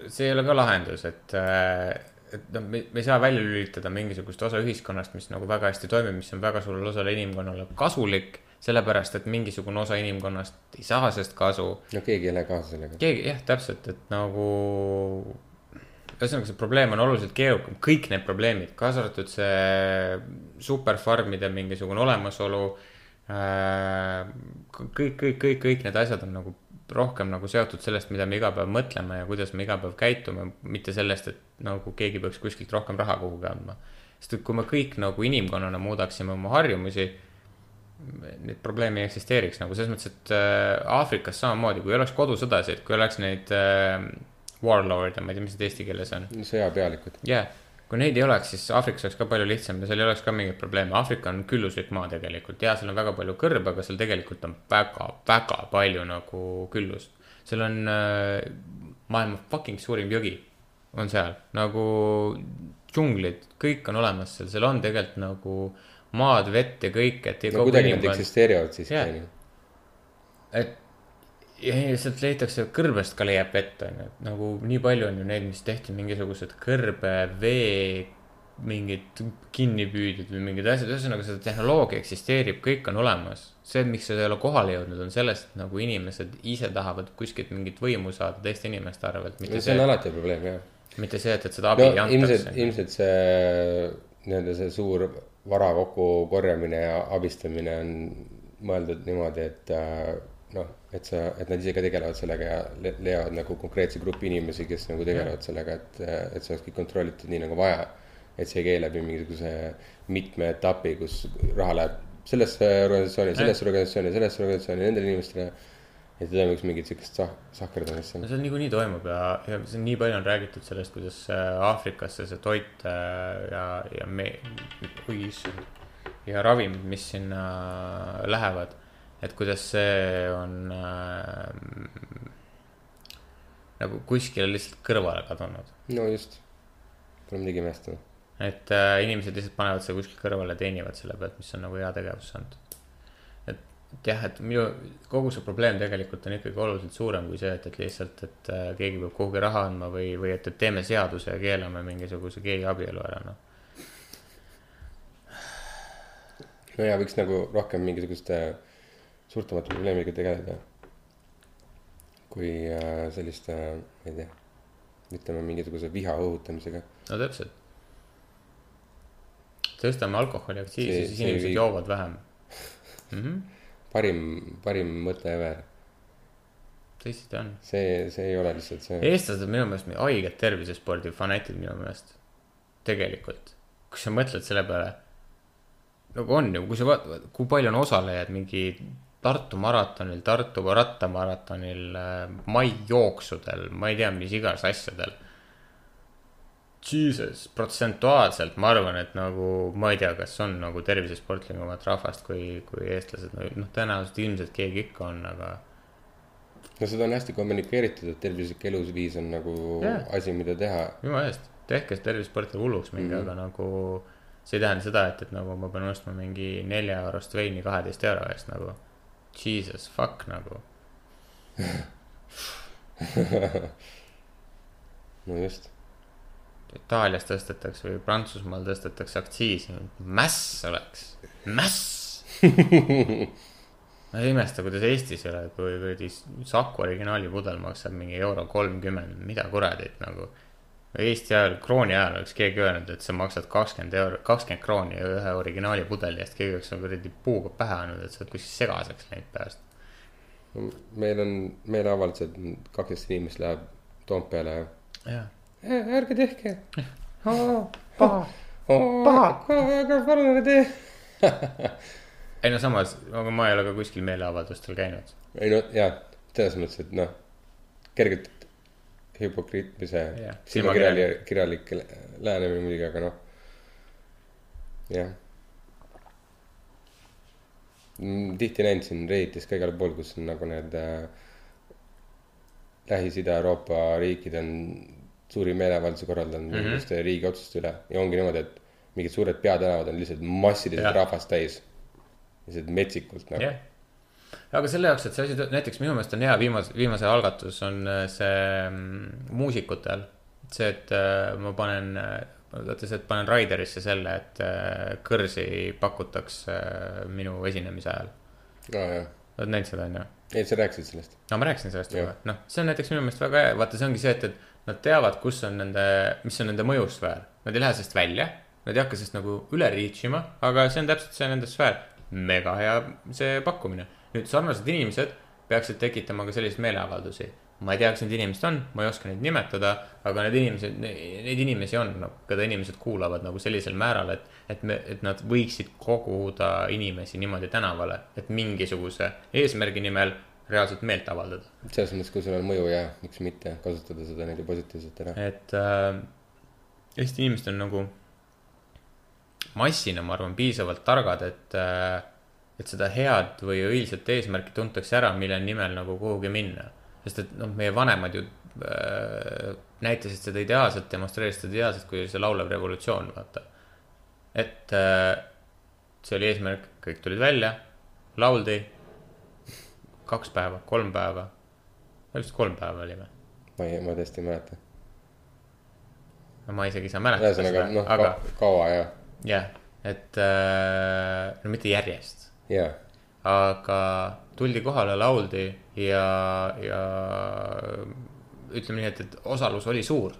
see ei ole ka lahendus, et, et noh, me, me ei saa välja lülitada mingisugust osa ühiskonnast, mis nagu väga hästi toimib, mis on väga suurele osale inimkonnale kasulik. sellepärast, et mingisugune osa inimkonnast ei saa sellest kasu no keegi ei lähe kaasa sellega. keegi jah, täpselt, et nagu. ühesõnaga, see probleem on oluliselt keerukam, kõik need probleemid, kaasa arvatud see superfarmide mingisugune olemasolu äh,. kõik, kõik, kõik, kõik need asjad on nagu rohkem nagu seotud sellest, mida me iga päev mõtleme ja kuidas me iga päev käitume, mitte sellest, et nagu keegi peaks kuskilt rohkem raha kuhugi andma. sest et kui me kõik nagu inimkonnana muudaksime oma harjumusi neid probleeme ei eksisteeriks nagu selles mõttes, et äh, Aafrikas samamoodi, kui ei oleks kodusõdasid, kui oleks neid äh, warlord'e, ma ei tea, mis need eesti keeles on. sõjapealikud. jah yeah., kui neid ei oleks, siis Aafrikas oleks ka palju lihtsam ja seal ei oleks ka mingeid probleeme. Aafrika on külluslik maa tegelikult ja seal on väga palju kõrbe, aga seal tegelikult on väga, väga palju nagu küllust. seal on äh, maailma fucking suurim jõgi on seal nagu džunglid, kõik on olemas seal, seal on tegelikult nagu maad, vett ja kõik, et. no kuidagi nad eksisteerivad Jah. onju. et ja sealt leitakse, kõrbest ka leiab vett, on ju, et nagu nii palju on ju neid, mis tehti mingisugused kõrbe, vee, mingid kinnipüüdjad või mingid asjad, ühesõnaga see tehnoloogia eksisteerib, kõik on olemas. see, miks see ei ole kohale jõudnud, on sellest, et nagu inimesed ise tahavad kuskilt mingit võimu saada teiste inimeste arvelt, mitte see on see, alati probleem jah. mitte see, et, et seda abi no ei ilmselt, antaks. ilmselt see nii-öelda see suur vara kokkukorjamine ja abistamine on mõeldud niimoodi, et äh, noh, et sa, et nad ise ka tegelevad sellega ja le- leiavad nagu konkreetse grupi inimesi, kes nagu tegelevad sellega, et, et see oleks kõik kontrollitud nii nagu vaja. et see ei käi läbi mingisuguse mitme etapi, kus raha läheb sellesse organisatsiooni, sellesse organisatsiooni, sellesse organisatsiooni, nendele inimestele. et ei toimuks mingit siukest sah-, sahkerdamist no seal. see niikuinii toimub ja, ja see on nii palju on räägitud sellest, kuidas äh, Aafrikasse see toit äh, ja, ja me, oi issand. ja ravimid, mis sinna lähevad, et kuidas see on äh, nagu kuskile lihtsalt kõrvale kadunud. no just, pole midagi imestada. et äh, inimesed lihtsalt panevad selle kuskile kõrvale ja teenivad selle pealt, mis on nagu heategevus saanud. et, et jah, et minu, kogu see probleem tegelikult on ikkagi oluliselt suurem kui see, et, et lihtsalt, et äh, keegi peab kuhugi raha andma või, või et, et teeme seaduse ja keelame mingisuguse gei abielu ära, noh. no ja võiks nagu rohkem mingisuguste suurtemate probleemidega tegeleda. kui äh, selliste, ma ei tea, ütleme mingisuguse viha õhutamisega. no täpselt. tõstame alkoholiaktsiisi, siis inimesed viib- joovad vähem mm. -hmm. parim, parim mõte ever, tõesti on. see, see ei ole lihtsalt see. eestlased on minu meelest haiged tervisespordi fanatid minu meelest. tegelikult, kui sa mõtled selle peale. nagu on ju, kui sa vaatad, kui palju on osalejaid mingi Tartu maratonil, Tartu rattamaratonil, maijooksudel, ma ei tea, mis iganes asjadel. Jesus, protsentuaalselt ma arvan, et nagu ma ei tea, kas on nagu tervisesportlikumat rahvast kui, kui eestlased, noh, tõenäoliselt ilmselt keegi ikka on, aga no seda on hästi kommunikeeritud, et tervislik elusviis on nagu Jah. asi, mida teha. jumala eest, tehke tervisesporti hulluks mingi mm. -hmm. aga nagu see ei tähenda seda, et, et nagu ma pean ostma mingi nelja eurost veini kaheteist euro eest nagu. Jesus fuck nagu, no just, Itaalias tõstetakse või Prantsusmaal tõstetakse aktsiisi, mäss oleks, mäss. ma ei imesta, kuidas Eestis ei ole, kui kuradi Saku originaali pudel maksab mingi euro kolmkümmend, mida kuradit nagu. Eesti ajal, krooni ajal oleks keegi öelnud, et sa maksad kakskümmend euro, kakskümmend krooni ühe originaali pudeli eest, keegi oleks nagu kuradi puuga pähe andnud, et sa oled kuskil segaseks läinud peast. meil on meeleavaldused, kaksteist inimest läheb Toompeale ja jah, "Äh, ärge tehke. paha. paha, aga palun ärge tee. ei no samas, aga ma ei ole ka kuskil meeleavaldustel käinud. ei no jaa, selles mõttes, et noh, kergelt hüpokriit või see Jah, silmakirjalik, kirjalik lähenemine muidugi, aga noh. jah. tihti näinud siin Redditis ka igal pool, kus on nagu need äh, Lähis-Ida Euroopa riikid on suuri meeleavaldusi korraldanud mm -hmm. riigi otsuste üle ja ongi niimoodi, et mingid suured peatänavad on lihtsalt massiliselt Jah. rahvast täis. lihtsalt metsikult nagu jah. Aga selle jaoks, et see asi, näiteks minu meelest on hea viimase, viimase algatus on äh, see mm, muusikutel. see, et äh, ma panen, vaata see, et panen Raiderisse selle, et äh, kõrsi pakutakse äh, minu esinemise ajal. jah, oled näinud seda, on ju? ei sa rääkisid sellest. no ma rääkisin sellest juba, noh, see on näiteks minu meelest väga hea, vaata, see ongi see, et, et nad teavad, kus on nende, mis on nende mõjusfäär. Nad ei lähe sellest välja, nad ei hakka sellest nagu üle reach ima, aga see on täpselt see nende sfäär. mega hea see pakkumine. Nüüd sarnased inimesed peaksid tekitama ka selliseid meeleavaldusi. ma ei tea, kes need inimesed on, ma ei oska neid nimetada, aga need inimesed, neid inimesi on no,, keda inimesed kuulavad nagu sellisel määral, et, et me, et nad võiksid koguda inimesi niimoodi tänavale, et mingisuguse eesmärgi nimel reaalselt meelt avaldada. selles mõttes, kui sul on mõju ja miks mitte kasutada seda niimoodi positiivselt ära. et äh, Eesti inimesed on nagu massina, ma arvan, piisavalt targad, et äh,, et seda head või õilsat eesmärki tuntakse ära, mille nimel nagu kuhugi minna. sest et noh, meie vanemad ju äh, näitasid seda ideaalselt, demonstreerisid seda ideaalselt, kui oli see laulev revolutsioon, vaata. et äh, see oli eesmärk, kõik tulid välja, lauldi kaks päeva, kolm päeva, vist kolm päeva oli või? ma ei, ma tõesti ei mäleta. no ma isegi ei saa mäletada ühesõnaga noh kaua ja, jah, et äh, no mitte järjest, ja aga tuldi kohale, lauldi ja, ja ütleme nii, et, et osalus oli suur.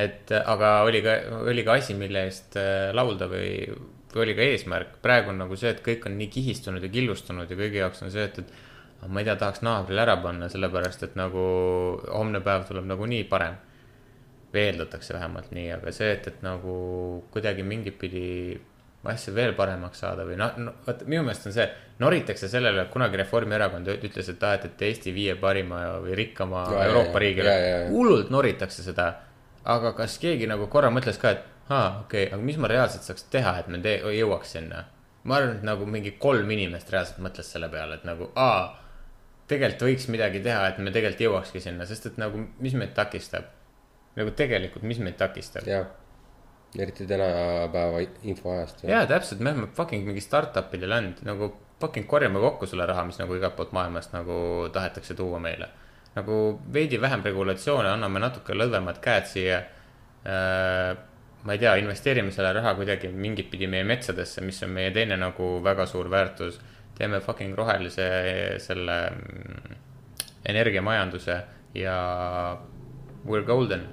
et aga oli ka, oli ka asi, mille eest äh, laulda või, või oli ka eesmärk. praegu on nagu see, et kõik on nii kihistunud ja killustunud ja kõigi jaoks on see, et, et ah, ma ei tea, tahaks naabrile ära panna, sellepärast et nagu homne päev tuleb nagunii parem või eeldatakse vähemalt nii, aga see, et, et nagu kuidagi mingit pidi asja veel paremaks saada või noh no,, vot minu meelest on see, noritakse sellele, et kunagi Reformierakond ütles, et aa, et, et Eesti viie parima või rikkama Ja, Euroopa riigile hullult noritakse seda. aga kas keegi nagu korra mõtles ka, et aa, okei okay,, aga mis ma reaalselt saaks teha, et me te- jõuaks sinna. ma arvan, et nagu mingi kolm inimest reaalselt mõtles selle peale, et nagu aa, tegelikult võiks midagi teha, et me tegelikult jõuakski sinna, sest et nagu, mis meid takistab nagu tegelikult, mis meid takistab? Eriti tänapäeva infoajast. jaa, täpselt, me oleme fucking mingi startup'ide land, nagu fucking korjame kokku selle raha, mis nagu igalt poolt maailmast nagu tahetakse tuua meile. nagu veidi vähem regulatsioone, anname natuke lõdvemad käed siia äh,. ma ei tea, investeerime selle raha kuidagi mingit pidi meie metsadesse, mis on meie teine nagu väga suur väärtus. teeme fucking rohelise selle mm, energiamajanduse ja we are golden,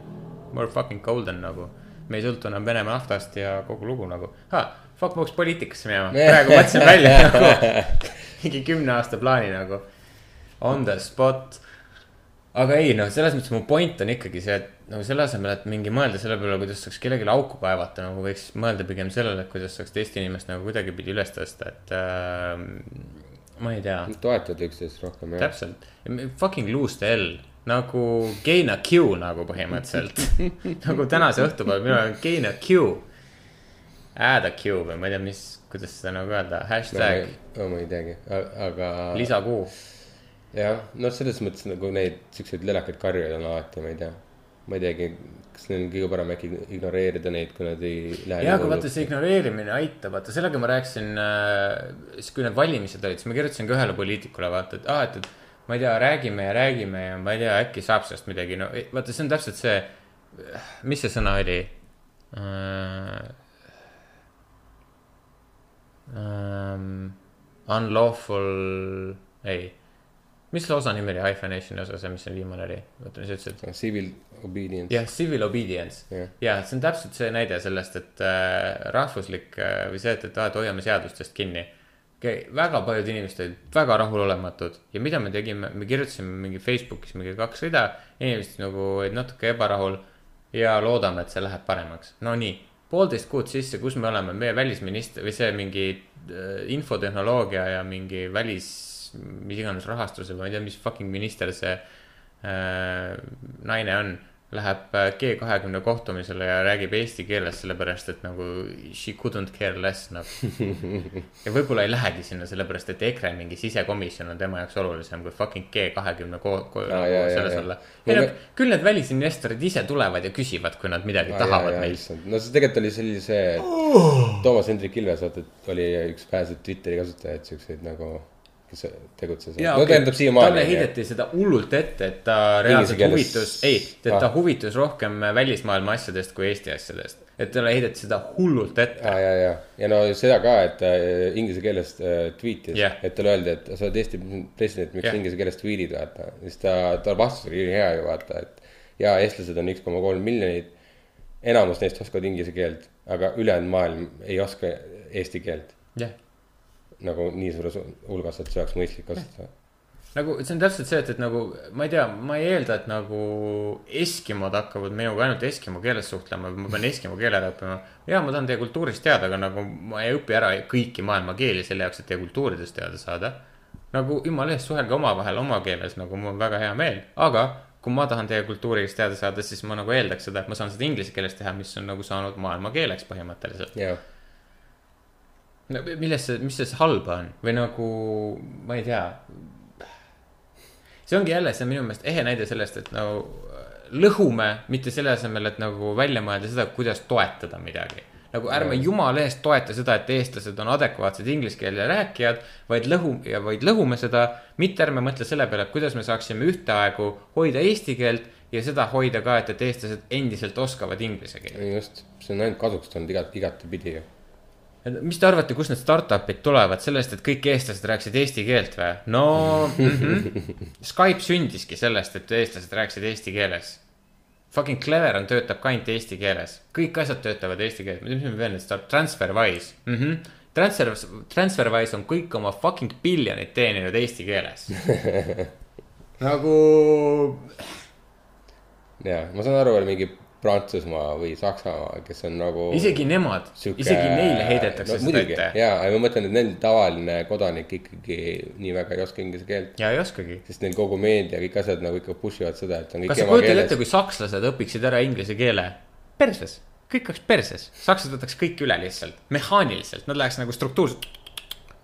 we are fucking golden nagu. Me ei sõltu enam Venemaa naftast ja kogu lugu nagu. Ha,, fuck ma peaks poliitikasse minema, praegu mõtlesin välja nagu mingi kümne aasta plaani nagu. On the spot. aga ei noh, selles mõttes mu point on ikkagi see, et nagu selle asemel, et mingi mõelda selle peale, kuidas saaks kellelegi auku kaevata, nagu võiks mõelda pigem sellele, et kuidas saaks teist inimest nagu kuidagipidi üles tõsta, et äh,. ma ei tea, toetavad üksteist rohkem täpselt, fucking lose the L nagu gain a Q nagu põhimõtteliselt nagu tänase õhtupäeva, mina olen gain a Q. Add a Q või ma ei tea, mis, kuidas seda nagu öelda, hashtag ma ei teagi, aga. lisa Q. jah, noh, selles mõttes nagu neid siukseid lelakaid karjujaid on alati, ma ei tea. ma ei teagi, kas neil on kõige parem äkki ignoreerida neid, kui nad ei lähe. ja, aga vaata see ignoreerimine aitab, vaata sellega ma rääkisin äh,, siis kui need valimised olid, siis ma kirjutasin ka ühele poliitikule vaata, et aa, et, et ma ei tea, räägime ja räägime ja ma ei tea, äkki saab sellest midagi, no vaata, see on täpselt see, mis see sõna oli uh,? Um, unlawful, ei mis osa nimi oli Hyphenation'i osa, see, mis see viimane oli, oota, mis sa ütlesid? Civil obedience. jah, civil obedience Jah. ja see on täpselt see näide sellest, et äh, rahvuslik äh, või see, et, et, et hoiame seadustest kinni. Väga paljud inimesed olid väga rahulolematud ja mida me tegime, me kirjutasime mingi Facebookis mingi kaks rida, inimesed nagu olid natuke ebarahul ja loodame, et see läheb paremaks. no nii, poolteist kuud sisse, kus me oleme, meie välisminister või see mingi äh, infotehnoloogia ja mingi välis, mis iganes rahastuse või ma ei tea, mis fucking minister see äh, naine on, läheb äh, G kahekümne kohtumisele ja räägib eesti keeles, sellepärast et nagu she couldn't care less nagu. ja võib-olla ei lähegi sinna, sellepärast et EKRE mingi sisekomisjon on tema jaoks olulisem kui fucking G kahekümne ko-, ko- jaa, jaa, selles jaa. olla. Ei no me- küll need välisinvestorid ise tulevad ja küsivad, kui nad midagi tahavad meilt. no see tegelikult oli sellise, Toomas Hendrik Ilves, vaata, et oli üks väheseid Twitteri kasutajaid, siukseid nagu, kes tegutses. jaa, no okei, tähendab siiamaani. talle heideti seda hullult ette, et ta reaalselt keeles- huvitus, ei, et ta Ah. huvitus rohkem välismaailma asjadest kui Eesti asjadest. et talle heideti seda hullult ette. ja, ja, ja, ja no seda ka, et ta äh, inglise keeles äh, tweetis yeah., et talle öeldi, et sa oled Eesti president, miks yeah. inglise keeles tweet'id, vaata. siis ta, ta vastus oli hea ju vaata, et ja eestlased on üks koma kolm miljonit. enamus neist oskavad inglise keelt, aga ülejäänud maailm ei oska eesti keelt jah, nagu nii suures hulgas, et see oleks mõistlik kasutada. nagu see on täpselt see, et, et nagu ma ei tea, ma ei eelda, et nagu eskimod hakkavad minuga ainult eskimo keeles suhtlema ma pean eskimo keele ära õppima. ja ma tahan teie kultuurist teada, aga nagu ma ei õpi ära kõiki maailma keeli selle jaoks, et teie kultuuridest teada saada. nagu jumala eest, suhelge omavahel oma keeles, nagu mul on väga hea meel, aga kui ma tahan teie kultuurist teada saada, siis ma nagu eeldaks seda, et ma saan seda inglise keeles teha, mis on nagu saanud maailmakeeleks põhimõtteliselt. jah, no milles see, mis selles halba on või nagu ma ei tea. see ongi jälle, see on minu meelest ehe näide sellest, et nagu lõhume, mitte selle asemel, et nagu välja mõelda seda, kuidas toetada midagi. nagu ärme jumala eest toeta seda, et eestlased on adekvaatsed inglise keele rääkijad, vaid lõhu vaid lõhume seda. mitte ärme mõtle selle peale, et kuidas me saaksime ühtaegu hoida eesti keelt ja seda hoida ka, et, et eestlased endiselt oskavad inglise keelt. just, see on ainult kasuks tulnud igat, igatepidi ju. Mis te arvate, kust need startup'id tulevad sellest, et kõik eestlased rääkisid eesti keelt või? no mm -hmm. Skype sündiski sellest, et eestlased rääkisid eesti keeles. Fucking Cleveron töötab ka ainult eesti keeles, kõik asjad töötavad eesti keeles, mis me veel nüüd start-, Transferwise mm. -hmm. Transfer, Transferwise on kõik oma fucking biljonid teeninud eesti keeles. nagu ja ma saan aru, veel mingi Prantsusmaa või Saksamaa, kes on nagu. isegi nemad, isegi neile heidetakse no, seda ette. ja, aga ma mõtlen, et neil tavaline kodanik ikkagi nii väga ei oska inglise keelt. ja ei oskagi. sest neil kogu meedia, kõik asjad nagu ikka push ivad seda, et on kõik kas sa kujutad ette, kui sakslased õpiksid ära inglise keele? perses, kõik oleks perses, sakslased võtaks kõik üle lihtsalt, mehaaniliselt, nad läheks nagu struktuurselt.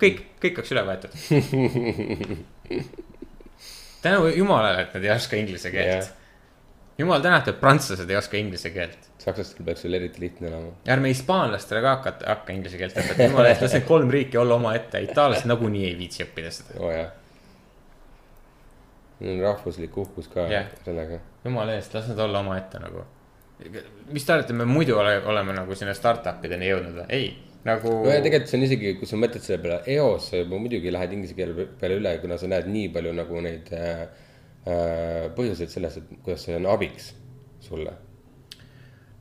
kõik, kõik oleks üle võetud. tänu jumalale, et nad ei oska inglise keelt Jah.. Jumal tänatud, prantslased ei oska inglise keelt. sakslastel peaks veel eriti lihtne olema. ärme hispaanlastele ka hakata, hakka inglise keelt õpetama, jumala eest, las need kolm riiki olla omaette, itaallased nagunii ei viitsi õppida seda. oh. Neil on rahvuslik uhkus ka Jah. sellega. jumala eest, las nad olla omaette nagu. mis te arvate, me muidu ole, oleme nagu sinna startup ideni jõudnud või? ei, nagu. no ja tegelikult see on isegi, kui sa mõtled selle peale, eos sa juba muidugi lähed inglise keele peale üle, kuna sa näed nii palju nagu neid äh, põhjuseid selles, et kuidas see on abiks sulle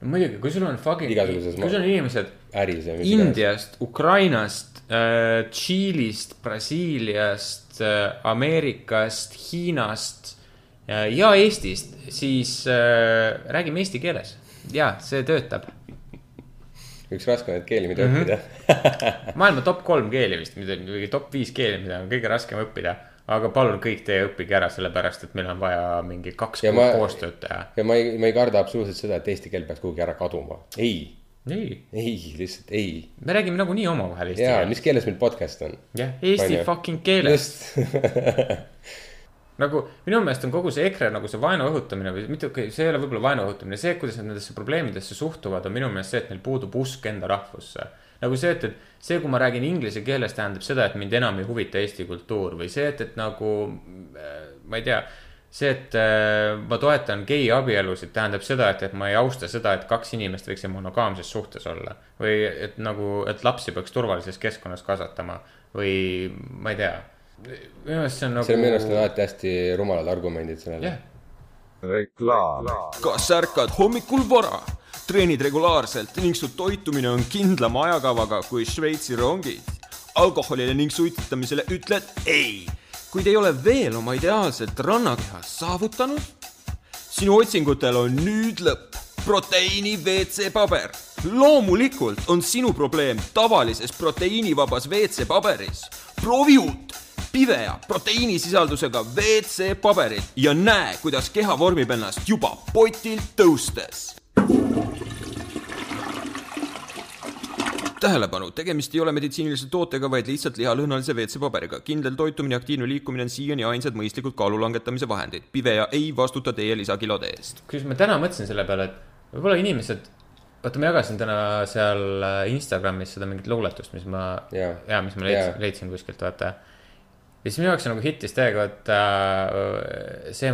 no muidugi, kui sul on fucking, kui sul on inimesed äris ja. Indiast, Ukrainast äh,, Tšiilist, Brasiiliast äh,, Ameerikast, Hiinast äh, ja Eestist, siis äh, räägime eesti keeles. ja see töötab. üks raskemaid keeli, mida Mhm. õppida. maailma top kolm keeli vist, mida, või top viis keeli, mida on kõige raskem õppida. Aga palun kõik teie õppige ära, sellepärast et meil on vaja mingi kaks Ja kuud koostööd teha. ja ma ei, ma ei karda absoluutselt seda, et eesti keel peaks kuhugi ära kaduma. ei, ei, ei, lihtsalt ei. me räägime nagunii omavahel eesti keeles. mis keeles meil podcast on? jah, eesti ju? fucking keeles. nagu minu meelest on kogu see EKRE nagu see vaenu õhutamine või mitte, see ei ole võib-olla vaenu õhutamine, see, kuidas nad nendesse probleemidesse suhtuvad, on minu meelest see, et neil puudub usk enda rahvusse. Nagu see, et, et see, kui ma räägin inglise keeles, tähendab seda, et mind enam ei huvita Eesti kultuur või see, et, et nagu äh, ma ei tea see, et äh, ma toetan gei abielusid, tähendab seda, et, et ma ei austa seda, et kaks inimest võiksid monogaamses suhtes olla. või et nagu, et lapsi peaks turvalises keskkonnas kasvatama või ma ei tea. minu meelest see on nagu. see on minu arust on alati hästi rumalad argumendid sellele jah, kas ärkad hommikul vara, treenid regulaarselt ning su toitumine on kindlama ajakavaga kui Šveitsi rongid? alkoholile ning suitsetamisele ütled ei, kuid ei ole veel oma ideaalset rannakeha saavutanud? sinu otsingutel on nüüd lõpp, proteiini WC paber. loomulikult on sinu probleem tavalises proteiinivabas WC paberis. proovi uut Pivea proteiinisisaldusega WC paberit ja näe, kuidas keha vormib ennast juba potilt tõustes. tähelepanu, tegemist ei ole meditsiinilise tootega, vaid lihtsalt lihalõhnalise WC paberiga. kindel toitumine ja aktiivne liikumine on siiani ainsad mõistlikud kaalu langetamise vahendid. Pivea ei vastuta teie lisakilode eest. kusjuures ma täna mõtlesin selle peale, et võib-olla inimesed, vaata, ma jagasin täna seal äh, Instagramis seda mingit luuletust, mis ma, Jaa. jaa, mis ma leidsin Jaa., leidsin kuskilt, vaata. ja siis minu jaoks nagu hittis täiega, et äh, see,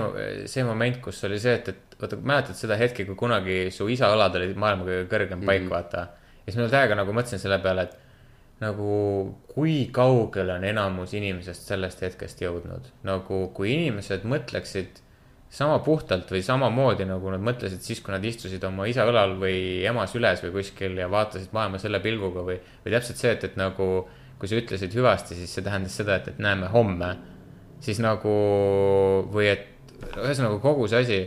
see moment, kus oli see, et, et vaata, mäletad seda hetke, kui kunagi su isa õlad olid maailma kõige kõrgem paik mm, -hmm. vaata. Ja siis ma täiega nagu mõtlesin selle peale, et nagu kui kaugele on enamus inimesest sellest hetkest jõudnud. nagu kui inimesed mõtleksid sama puhtalt või samamoodi nagu nad mõtlesid siis, kui nad istusid oma isa õlal või ema süles või kuskil ja vaatasid maailma selle pilguga või, või täpselt see, et, et nagu kui sa ütlesid hüvasti, siis see tähendas seda, et, et näeme homme. siis nagu või et ühesõnaga kogu see asi,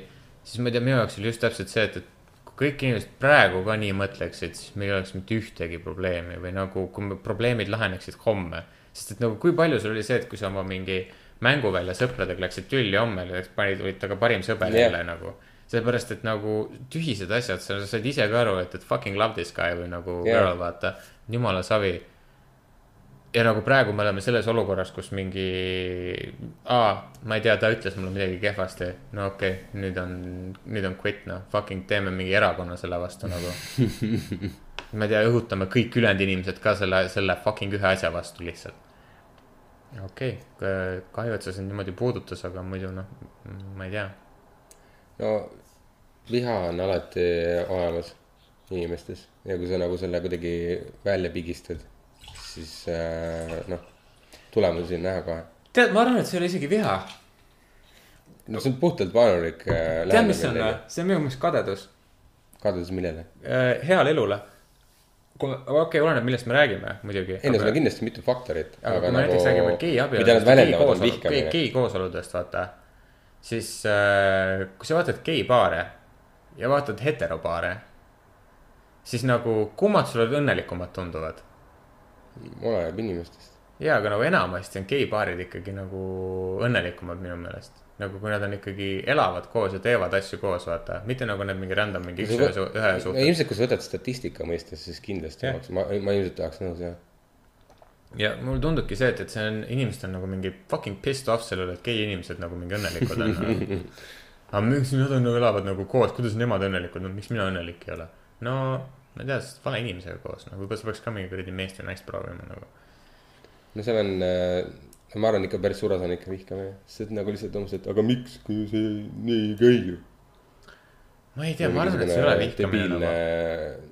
siis ma ei tea, minu jaoks oli just täpselt see, et, et kõik inimesed praegu ka nii mõtleksid, siis meil ei oleks mitte ühtegi probleemi või nagu, kui me probleemid laheneksid homme. sest et nagu kui palju sul oli see, et kui sa oma mingi mänguvälja sõpradega läksid tülli homme, panid, olid temaga parim sõber jälle nagu. sellepärast, et nagu tühised asjad, sa said ise ka aru, et, et fucking love this guy või nagu Jah. girl, vaata, jumala savi ja nagu praegu me oleme selles olukorras, kus mingi, aa, ma ei tea, ta ütles mulle midagi kehvasti. no okei okay,, nüüd on, nüüd on quit noh, fucking teeme mingi erakonna selle vastu nagu. ma ei tea, õhutame kõik ülejäänud inimesed ka selle, selle fucking ühe asja vastu lihtsalt. okei okay,, kahju, et see sind niimoodi puudutas, aga muidu noh, ma ei tea. no viha on alati olemas inimestes ja kui sa nagu selle kuidagi välja pigistad, siis äh, noh, tulemusi on näha kohe. tead, ma arvan, et see ei ole isegi viha. no see on puhtalt vaenulik äh, tead, mis see on või? see on minu meelest kadedus kadedus millele? äh, heale elule. okei okay,, oleneb, millest me räägime muidugi. ei no seal on kindlasti mitu faktorit. aga kui me näiteks räägime gei mida abieludest nad väljendavad, on vihkamine. gei koosoludest, vaata. siis äh, kui sa vaatad geipaare ja vaatad heteropaare, siis nagu kummad sulle õnnelikumad tunduvad? Oleneb inimestest. jaa, aga nagu enamasti on geipaarid ikkagi nagu õnnelikumad minu meelest. nagu kui nad on ikkagi, elavad koos ja teevad asju koos, vaata, mitte nagu need mingi random mingi üks ühe su- ühe no suhtes. ilmselt, kui sa võtad statistika mõistes, siis kindlasti Jah. oleks, ma, ma ilmselt tahaks nõus jah. ja mulle tundubki see, et, et see on, inimesed on nagu mingi fucking pissed off selle üle, et gei inimesed nagu mingi õnnelikud on nagu.. aga miks nad on nagu elavad nagu koos, kuidas nemad õnnelikud on, miks mina õnnelik ei ole? no ma ei tea, sest vale inimesega koos, no võib-olla sa peaks ka mingi kuradi meest või naist proovima nagu. no seal on äh,, ma arvan ikka päris suur osa on ikka vihkamine, sest nagu lihtsalt umbes, et aga miks, kui see nii ei käi ju. ma ei tea, ma arvan, et see ei ole vihkamine debiilne nagu.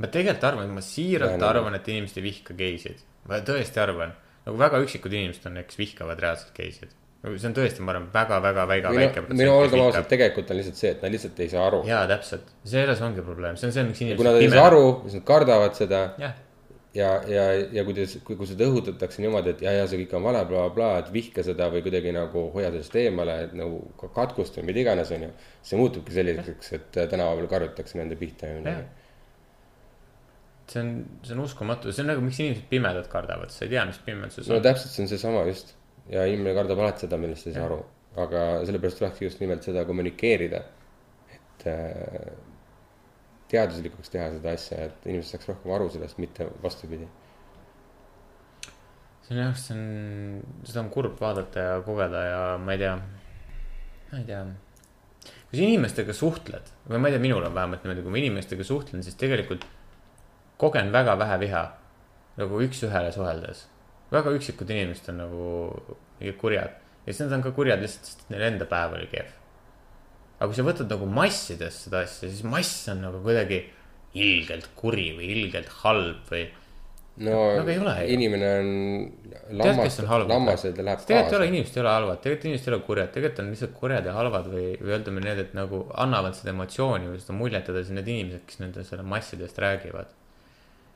ma tegelikult arvan, ma siiralt Vähemalt. arvan, et inimesed ei vihka geisid. ma tõesti arvan, nagu väga üksikud inimesed on, kes vihkavad reaalselt geisid. See on tõesti, ma arvan, väga-väga väga väike minu, olgem ausad,. tegelikult on lihtsalt see, et nad lihtsalt ei saa aru. jaa, täpselt, selles ongi probleem, see on see, miks inimesed. kui nad ei saa aru, siis nad kardavad seda jah, ja, ja, ja kuidas, kui, kui seda õhutatakse niimoodi, et ja, ja see kõik on vale bla,, blablabla, et vihka seda või kuidagi nagu hoia sellest eemale, et nagu ka katkust või mida iganes, onju. see muutubki selliseks, et äh, tänapäeval karjutakse nende pihta ja midagi.. see on, see on uskumatu, see on nagu, miks inimesed pimedat kardavad, sa ei tea, mis pimeduses no on. täpselt, see on seesama just ja inimene kardab alati seda, millest ei saa aru, aga sellepärast tulekski just nimelt seda kommunikeerida, et äh, teaduslikuks teha seda asja, et inimesed saaks rohkem aru sellest, mitte vastupidi. see on jah, see on, seda on kurb vaadata ja kogeda ja ma ei tea, ma ei tea. kui sa inimestega suhtled või ma ei tea, minul on vähemalt niimoodi, kui ma inimestega suhtlen, siis tegelikult kogen väga vähe viha nagu üks-ühele suheldes. Väga üksikud inimesed on nagu kurjad ja siis nad on ka kurjad lihtsalt, sest neil enda päev oli kehv. aga kui sa võtad nagu massides seda asja, siis mass on nagu kuidagi ilgelt kuri või ilgelt halb või no Nagu ei ole inimene on lammas lammased ja läheb tegelikult ei ole, kaasa. inimesed ei ole halvad, tegelikult inimesed ei ole kurjad, tegelikult on lihtsalt kurjad ja halvad või, või ütleme need, et nagu annavad seda emotsiooni või seda muljet edasi need inimesed, kes nende selle massidest räägivad.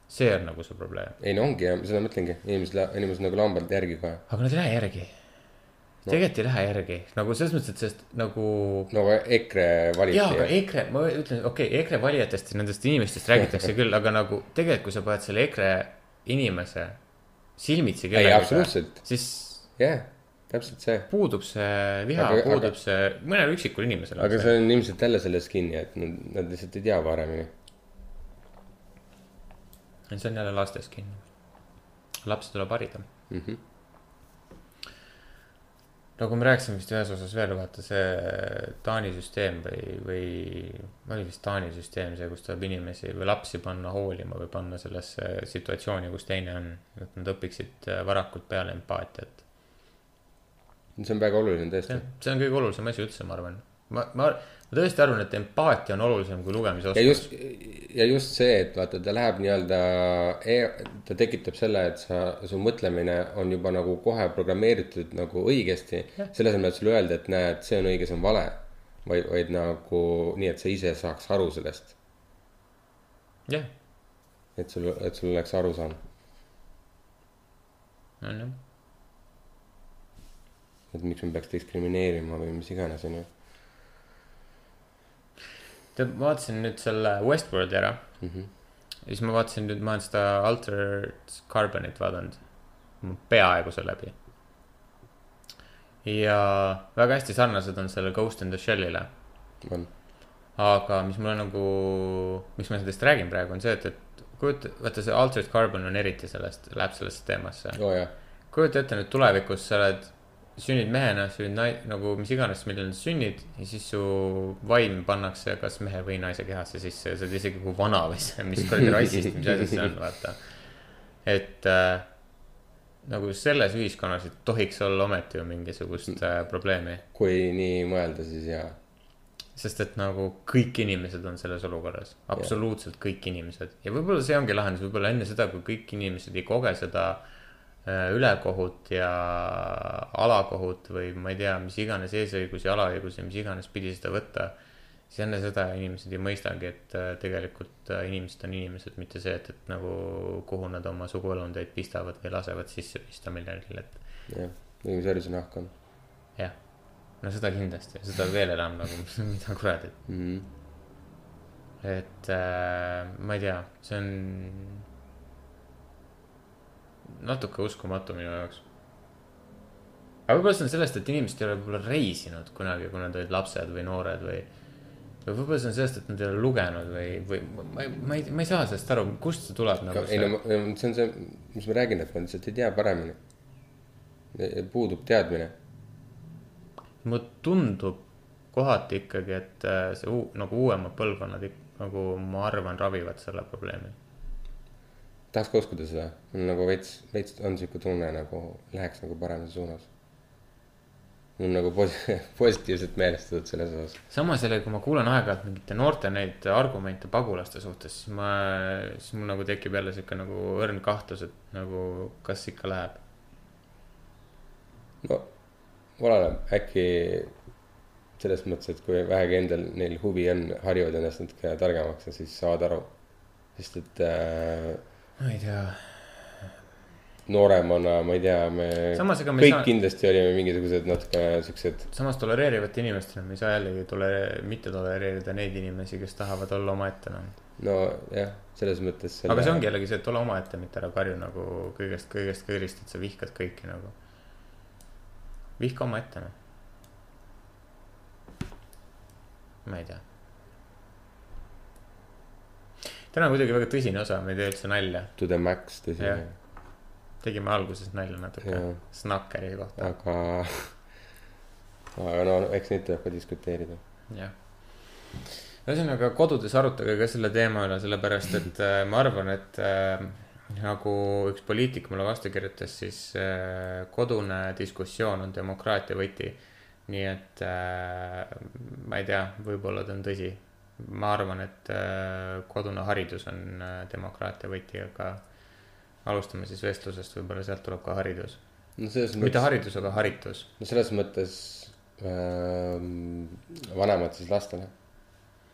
See on nagu see probleem, ei no ongi ja seda ma mõtlengi, inimesed, inimesed nagu lambalt järgi kohe. aga nad ei lähe järgi no.. tegelikult ei lähe järgi, nagu selles mõttes, et sest nagu no aga EKRE valiti jaa, aga EKRE, ma ütlen, okei okay,, EKRE valijatest ja nendest inimestest räägitakse küll, aga nagu tegelikult, kui sa paned selle EKRE inimese silmitsi ei, kellegagi, siis jah, täpselt see. puudub see viha puudub aga- see mõnel üksikul inimesel. aga see on ilmselt jälle selles kinni, et nad, nad lihtsalt ei tea paremini. See on jälle lastes kinni. lapsi tuleb harida mm. -hmm. nagu me rääkisime vist ühes osas veel, vaata see Taani süsteem või, või oli vist Taani süsteem see, kus tuleb inimesi või lapsi panna hoolima või panna sellesse situatsiooni, kus teine on, et nad õpiksid äh, varakult peale empaatiat. see on väga oluline tõesti. see on kõige olulisem asi üldse, ma arvan. ma, ma, ma tõesti arvan, et empaatia on olulisem kui ja lugemisoskus. just, ja just see, et vaata, ta läheb nii-öelda e, ta tekitab selle, et sa, su mõtlemine on juba nagu kohe programmeeritud nagu õigesti. selle asemel, et sulle öelda, et näed, see on õige, see on vale. vaid, vaid nagu nii, et sa ise saaks aru sellest. jah, et sul, et sul oleks arusaam. on jah. et miks me peaks diskrimineerima või mis iganes, on ju. tead, ma vaatasin nüüd selle Westworldi ära Mm -hmm. ja siis ma vaatasin nüüd, ma olen seda Altered Carbonit vaadanud. peaaegu see läbi. ja väga hästi sarnased on selle Ghost in the Shell'ile. on, aga mis mulle nagu, miks ma sellest räägin praegu, on see, et, et kujuta, vaata see Altered Carbon on eriti sellest, läheb sellesse teemasse. oh, kujuta ette nüüd tulevikus sa oled, sünnid mehena, sünnid nai-, nagu mis iganes, millal sa sünnid ja siis su vaim pannakse kas mehe või naise kehasse sisse ja sa oled isegi kui vana või see, mis kuradi rassist, mis asi see on, vaata. et äh, nagu selles ühiskonnas ei tohiks olla ometi ju mingisugust äh, probleemi, kui nii mõelda, siis jaa. sest et nagu kõik inimesed on selles olukorras, absoluutselt kõik inimesed. Ja võib-olla see ongi lahendus, võib-olla enne seda, kui kõik inimesed ei koge seda äh, ülekohut ja alakohut või ma ei tea, mis iganes eesõigusi, alaõigusi, mis iganes pidi seda võtta. siis enne seda inimesed ei mõistagi, et äh, tegelikult äh, inimesed on inimesed, mitte see, et, et nagu kuhu nad oma suguelundeid pistavad või lasevad sisse pista millelgi, et jah, see nahk on jah. no seda kindlasti, seda veel enam nagu, mida kuradi, mm. -hmm. et äh, ma ei tea, see on natuke uskumatu minu jaoks. aga võib-olla see on sellest, et inimesed ei ole võib-olla reisinud kunagi, kui nad olid lapsed või noored või. või võib-olla see on sellest, et nad ei ole lugenud või, või ma ei, ma ei, ma ei saa sellest aru, kust see tuleb nagu ei no see. on see, mis ma räägin, et ma lihtsalt ei tea paremini. puudub teadmine. mulle tundub kohati ikkagi, et äh, see uu, nagu uuemad põlvkonnad nagu ma arvan, ravivad selle probleemi. Tahaks ka uskuda seda, nagu veits, veits on sihuke tunne nagu läheks nagu paremas suunas. mul nagu pos- positiivselt meelestatud selles osas. samas jälle, kui ma kuulen aeg-ajalt mingite noorte neid argumente pagulaste suhtes, siis ma, siis mul nagu tekib jälle sihuke nagu õrn kahtlus, et nagu kas ikka läheb. no oleneb, äkki selles mõttes, et kui vähegi endal neil huvi on, harjuvad ennast natuke targemaks ja siis saavad aru. sest et äh, ma ei tea, nooremana, ma ei tea, me Samas kõik saa- kindlasti olime mingisugused natuke siuksed, samas tolereerivate inimestena me ei saa jällegi tolere-, mitte tolereerida neid inimesi, kes tahavad olla omaette noh. nojah, selles mõttes selle.... aga see ongi jällegi see, et ole omaette, mitte ära karju nagu kõigest, kõigest kõigest, et sa vihkad kõiki nagu. vihka omaette noh. ma ei tea. Täna on kuidagi väga tõsine osa, me ei tee üldse nalja. To the max, tõsi Jah.. tegime alguses nalja natuke. Snakkeri kohta, aga, aga no eks neid tuleb ka diskuteerida. jah. ühesõnaga kodudes arutage ka selle teema üle, sellepärast et äh, ma arvan, et äh, nagu üks poliitik mulle vastu kirjutas, siis äh, kodune diskussioon on demokraatia võti. nii et äh, ma ei tea, võib-olla ta on tõsi. Ma arvan, et äh, kodune haridus on äh, demokraatia võti, aga alustame siis vestlusest, võib-olla sealt tuleb ka haridus. no selles mitte mõttes, haridus, aga haritus. no selles mõttes ähm, vanemad siis lastele,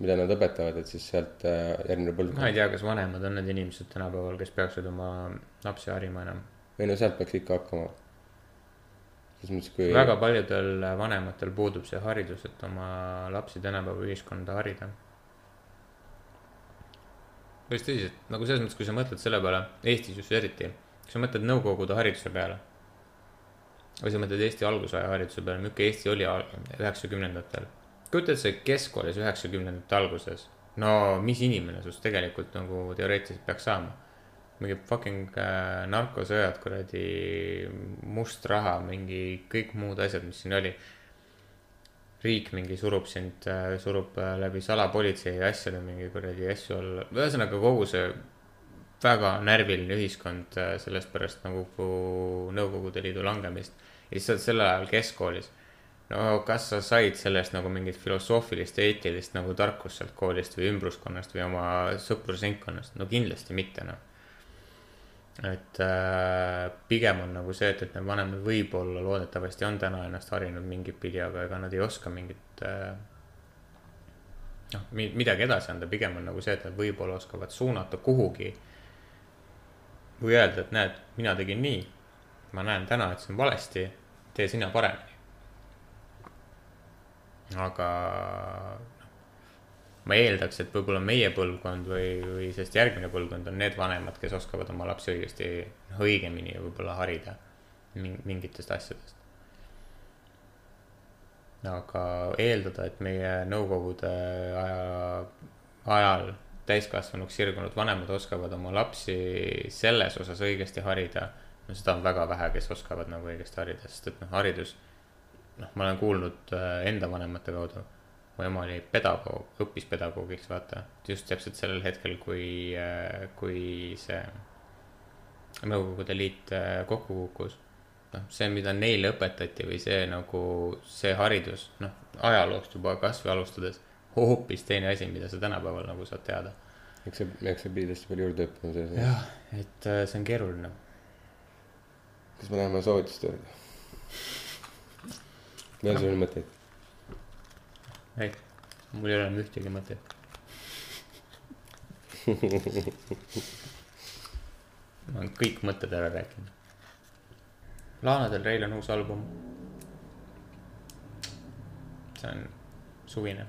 mida nad õpetavad, et siis sealt äh, järgmine ma ei põlvkond. tea, kas vanemad on need inimesed tänapäeval, kes peaksid oma lapsi harima enam. ei no sealt peaks ikka hakkama. selles mõttes, kui. väga paljudel vanematel puudub see haridus, et oma lapsi tänapäeva ühiskonda harida. Päris tõsiselt, nagu selles mõttes, kui sa mõtled selle peale, Eestis just eriti, kui sa mõtled Nõukogude hariduse peale. või sa mõtled Eesti algusaja hariduse peale, milline Eesti oli üheksakümnendatel. kujuta ette, sa keskkoolis üheksakümnendate alguses. no mis inimene sinust tegelikult nagu teoreetiliselt peaks saama mingi fucking äh, narkosõjad, kuradi must raha, mingi kõik muud asjad, mis siin oli. Riik mingi surub sind, surub äh, läbi salapolitsei asjade mingi kuradi asju alla, ühesõnaga kogu see väga närviline ühiskond äh, sellest pärast nagu Nõukogude Liidu langemist. ja siis sa oled sel ajal keskkoolis. no kas sa said sellest nagu mingit filosoofilist ja eetilist nagu tarkust sealt koolist või ümbruskonnast või oma sõprusringkonnast, no kindlasti mitte noh et äh, pigem on nagu see, et, et need vanemad võib-olla loodetavasti on täna ennast harinud mingit pidi, aga ega nad ei oska mingit äh, noh, midagi edasi anda, pigem on nagu see, et nad võib-olla oskavad suunata kuhugi. või öelda, et näed, mina tegin nii, ma näen täna, et see on valesti, tee sina paremini. aga ma eeldaks, et võib-olla meie põlvkond või, või sellest järgmine põlvkond on need vanemad, kes oskavad oma lapsi õigesti, noh õigemini võib-olla harida ming- mingitest asjadest. aga eeldada, et meie nõukogude aja, ajal täiskasvanuks sirgunud vanemad oskavad oma lapsi selles osas õigesti harida, no seda on väga vähe, kes oskavad nagu õigesti harida, sest et noh, haridus, noh, ma olen kuulnud äh, enda vanemate kaudu mu ema oli pedagoog, õppis pedagoogiks, vaata, just täpselt sellel hetkel, kui, kui see Nõukogude Liit äh, kokku kukkus. noh, see, mida neile õpetati või see nagu, see haridus, noh, ajaloost juba kasvõi alustades, hoopis teine asi, mida sa tänapäeval nagu saad teada. eks see, eks see pidi hästi palju juurde õppima selles. jah, et äh, see on keeruline. kas me läheme soovituste juurde? veel sul on mõtteid? ei, mul ei ole enam ühtegi mõtet. ma olen kõik mõtted ära rääkinud. Lana Del Rey'l on uus album. see on suvine.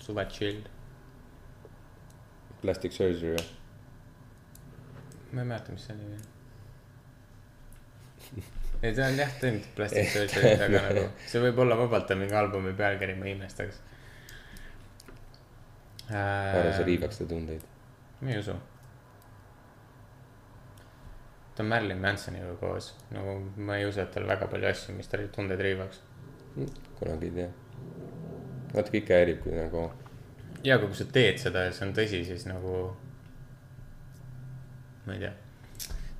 suve chill. Plastic surgery või? ma ei mäleta, mis see nimi on. ei, ta on jah teinud Plastic Surgery't, aga nagu see võib olla vabalt on mingi albumi pealkiri, ma ei imestaks. ära sa riivaks ta tundeid. ma ei usu. ta on Marilyn Mansoniga koos, nagu ma ei usu, et tal väga palju asju, mis tal tundeid riivaks. kunagi ei tea. natuke ikka häirib, kui nagu ja aga kui sa teed seda ja see on tõsi, siis nagu. ma ei tea,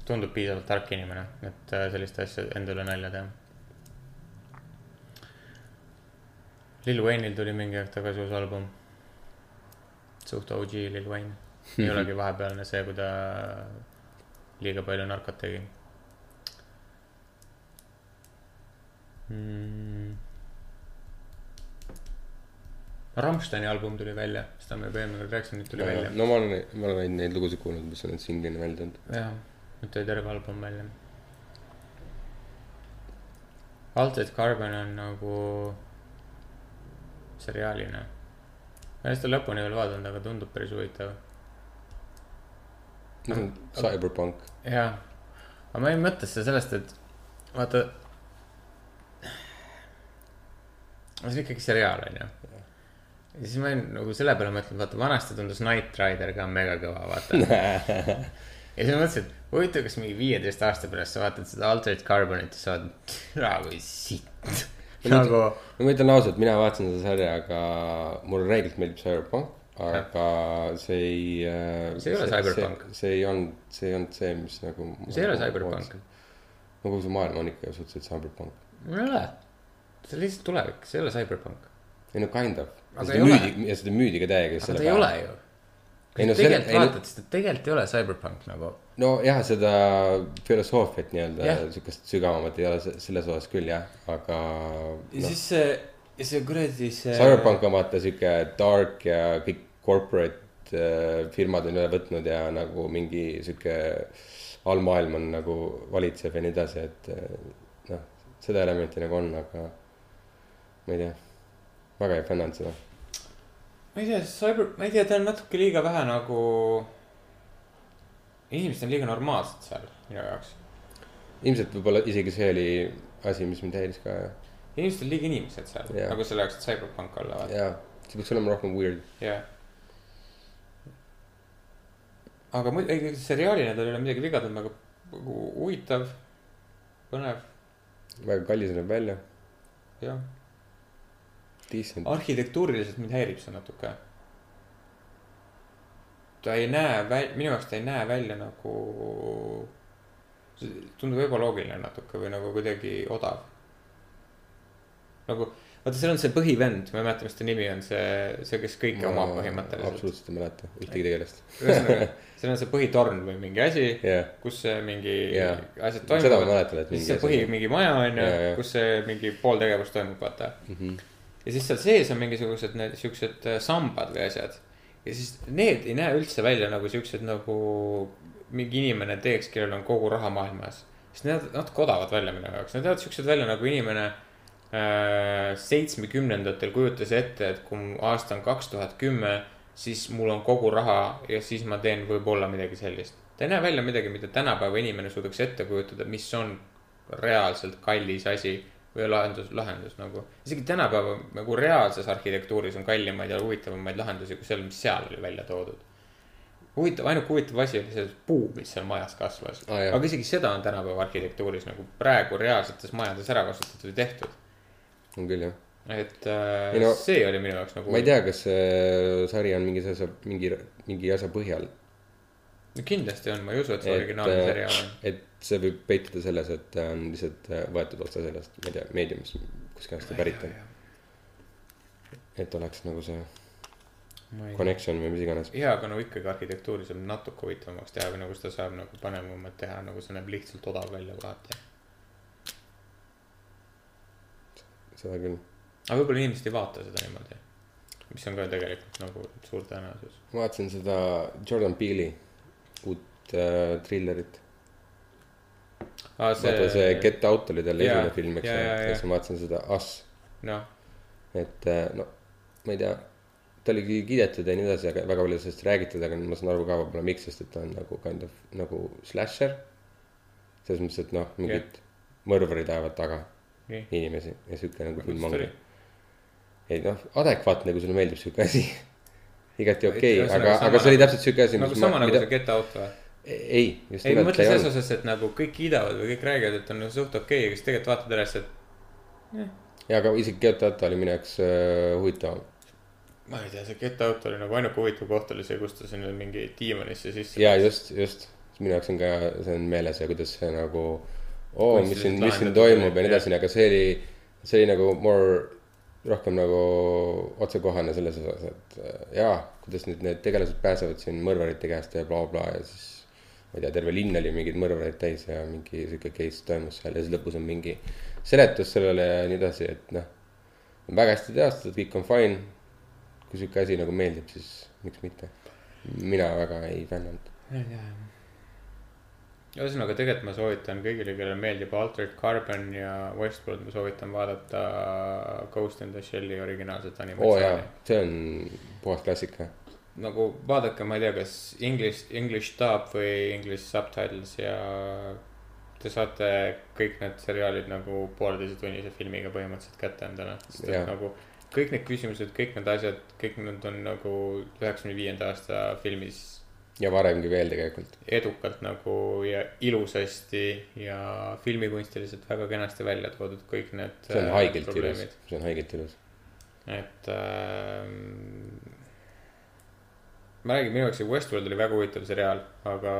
tundub piisavalt tark inimene, et äh, sellist asja enda üle nalja teha. Lil Wayne'il tuli mingi aeg tagasi uus album. suht OG Lil Wayne, ei olegi vahepealne see, kui ta liiga palju narkot tegi mm.. Rammsteini album tuli välja, seda me juba eelmine kord rääkisime, nüüd tuli välja. no ma olen, ma olen neid lugusid kuulnud, mis on nüüd singlina välja tulnud. jah, nüüd tuli terve album välja. Altered Carbon on nagu seriaalina. ma ei ole seda lõpuni veel vaadanud, aga tundub päris huvitav. Cyberpunk, jah, aga ma mõtle seda sellest, et vaata. see on ikkagi seriaal, onju. ja siis ma olin nagu selle peale mõtlenud, vaata vanasti tundus Knight Rider ka mega kõva, vaata. ja siis ma mõtlesin, et huvitav, kas mingi viieteist aasta pärast sa vaatad seda Altered Carbonit ja sa oled, türa kui sitt. nagu, no ma ütlen ausalt, mina vaatasin seda sarja, aga mulle reeglilt meeldib Cyberpunk, aga see ei. See ei ole Cyberpunk. see ei olnud, see ei olnud see, mis nagu. See ei ole Cyberpunk.. no kogu see maailm on ikka suhteliselt Cyberpunk. ei ole. see on lihtsalt tulevik, see ei ole Cyberpunk. ei no kind of. Aga seda ei ole. müüdi ja seda müüdi ka täiega. aga ta ei ole ju. Ei no selle- tegelikult no- vaatad, siis ta tegelikult ei ole cyberpunk nagu. nojah, seda filosoofiat nii-öelda Jah. sihukest sügavamat ei ole se- selles osas küll jah, aga ja noh, siis see, see kuradi see. Cyberpunk on vaata sihuke dark ja kõik corporate äh, firmad on üle võtnud ja nagu mingi sihuke allmaailm on nagu valitseb ja nii edasi, et äh, noh, seda elementi nagu on, aga ma ei tea, väga ei fännanud seda. Ma ei tea, cyber, ma ei tea, ta on natuke liiga vähe nagu. inimesed on liiga normaalsed seal minu jaoks. ilmselt võib-olla isegi see oli asi, mis mind häiris ka ja, inimesed on liiga inimesed seal Jah. nagu selle jaoks, et cyberpunk olla, vaata. ja see peaks olema rohkem weird. jah. aga muidu, ei, seriaalina tal ei ole midagi viga, ta on väga nagu huvitav, põnev, väga kallis näeb välja, jah. Arhitektuuriliselt mind häirib see natuke. ta ei näe väl-, minu jaoks ta ei näe välja nagu, tundub ebaloogiline natuke või nagu kuidagi odav. nagu, vaata, seal on see põhivend, ma ei mäleta, mis ta nimi on, see, see, kes kõike omab põhimõtteliselt. absoluutselt ei mäleta ühtegi tegelast. ühesõnaga, seal on see põhitorn või mingi asi, jah, kus see mingi Jaa. asjad seda ma toimuvad. mäletan, et mingi see põhi, asi. mingi maja on ju kus see mingi pool tegevust toimub, vaata Mhm. Ja siis seal sees on mingisugused need siuksed äh, sambad või asjad. ja siis need ei näe üldse välja nagu siuksed nagu mingi inimene teeks, kellel on kogu raha maailmas. siis need natuke odavad välja minu jaoks, need näevad siuksed välja nagu inimene äh, seitsmekümnendatel kujutas ette, et kui aasta on kaks tuhat kümme, siis mul on kogu raha ja siis ma teen võib-olla midagi sellist. ta ei näe välja midagi, mida tänapäeva inimene suudaks ette kujutada, mis on reaalselt kallis asi või lahendus, lahendus nagu. isegi tänapäeva nagu reaalses arhitektuuris on kallimaid ja huvitavamaid lahendusi kui seal, mis seal oli välja toodud. huvitav, ainuke huvitav asi oli see puu, mis seal majas kasvas jah. aga isegi seda on tänapäeva arhitektuuris nagu praegu reaalsetes majades ära kasutatud ja tehtud. on küll jah. et äh, Ei no- see oli minu jaoks nagu. ma ei tea, kas see sari on mingi asja, mingi, mingi asja põhjal. No kindlasti on, ma ei usu, et see originaalne, seriaal on. et see võib peituda selles, et ta on lihtsalt äh, võetud otse sellest, ma ei tea, meediumist, kuskilt ta pärit on. et oleks nagu see connection või mis iganes. jaa, aga no ikkagi arhitektuuri saab natuke huvitavamaks teha või nagu seda saab nagu põnevamalt teha, nagu see näeb lihtsalt odav välja kohati. seda küll. aga võib-olla inimesed ei vaata seda niimoodi. mis on ka tegelikult nagu suur tõenäosus. ma vaatasin seda Jordan Peele'i uut äh, trillerit. vaata see Get Out oli tal Jaa, esimene film, eks ole, jaa. ja siis ma vaatasin seda Us, noh, et äh, no ma ei tea. ta oli kiidetud ja nii edasi, aga väga palju sellest räägitud, aga ma saan aru ka võib-olla miks, sest et ta on nagu kind of nagu slasher. selles mõttes, et noh, mingid mõrvarid ajavad taga nii. inimesi ja sihuke nagu film ongi ei noh, adekvaatne, kui sulle meeldib sihuke asi. Igati okei okay,, aga, aga see oli täpselt sihuke asi, nagu sama nagu mida see, Get Out või? ei, just ei, ma nimelt mõtlen selles osas, et nagu kõik kiidavad või kõik räägivad, et on suht okei okay,, aga siis tegelikult vaatad üles, et ja, aga isegi Get Out oli minu jaoks äh, huvitavam. ma ei tea, see Get Out oli nagu ainuke huvitav koht oli see, kus ta sinna mingi diivanisse sisse. ja just, just, minu jaoks on ka, see on meeles ja kuidas see nagu, oo, mis siin, mis siin toimub ja nii edasi, aga see oli, see oli nagu more, rohkem nagu otsekohane selles osas, et äh, jaa, kuidas nüüd need tegelased pääsevad siin mõrvarite käest ja blablabla bla, ja siis ma ei tea, terve linn oli mingeid mõrvareid täis ja mingi sihuke case toimus seal ja siis lõpus on mingi seletus sellele ja nii edasi, et noh, väga hästi teostatud, kõik on fine. kui sihuke asi nagu meeldib, siis miks mitte. mina väga ei fännanud. ühesõnaga, tegelikult ma soovitan kõigile, kellele meeldib Altered Carbon ja Westworld, ma soovitan vaadata Ghost in the Shell'i originaalset jaa animatsiooni. see on puhas klassika. nagu vaadake, ma ei tea, kas English, English dub või English subtitles ja te saate kõik need seriaalid nagu pooleteisetunnise filmiga põhimõtteliselt kätte endale. sest et nagu kõik need küsimused, kõik need asjad, kõik need on nagu üheksakümne viienda aasta filmis ja varemgi veel tegelikult. edukalt nagu ja ilusasti ja filmikunstiliselt väga kenasti välja toodud kõik need. see on haigelt ilus, see on haigelt ilus. et ähm,. ma räägin, minu jaoks see Westworld oli väga huvitav seriaal, aga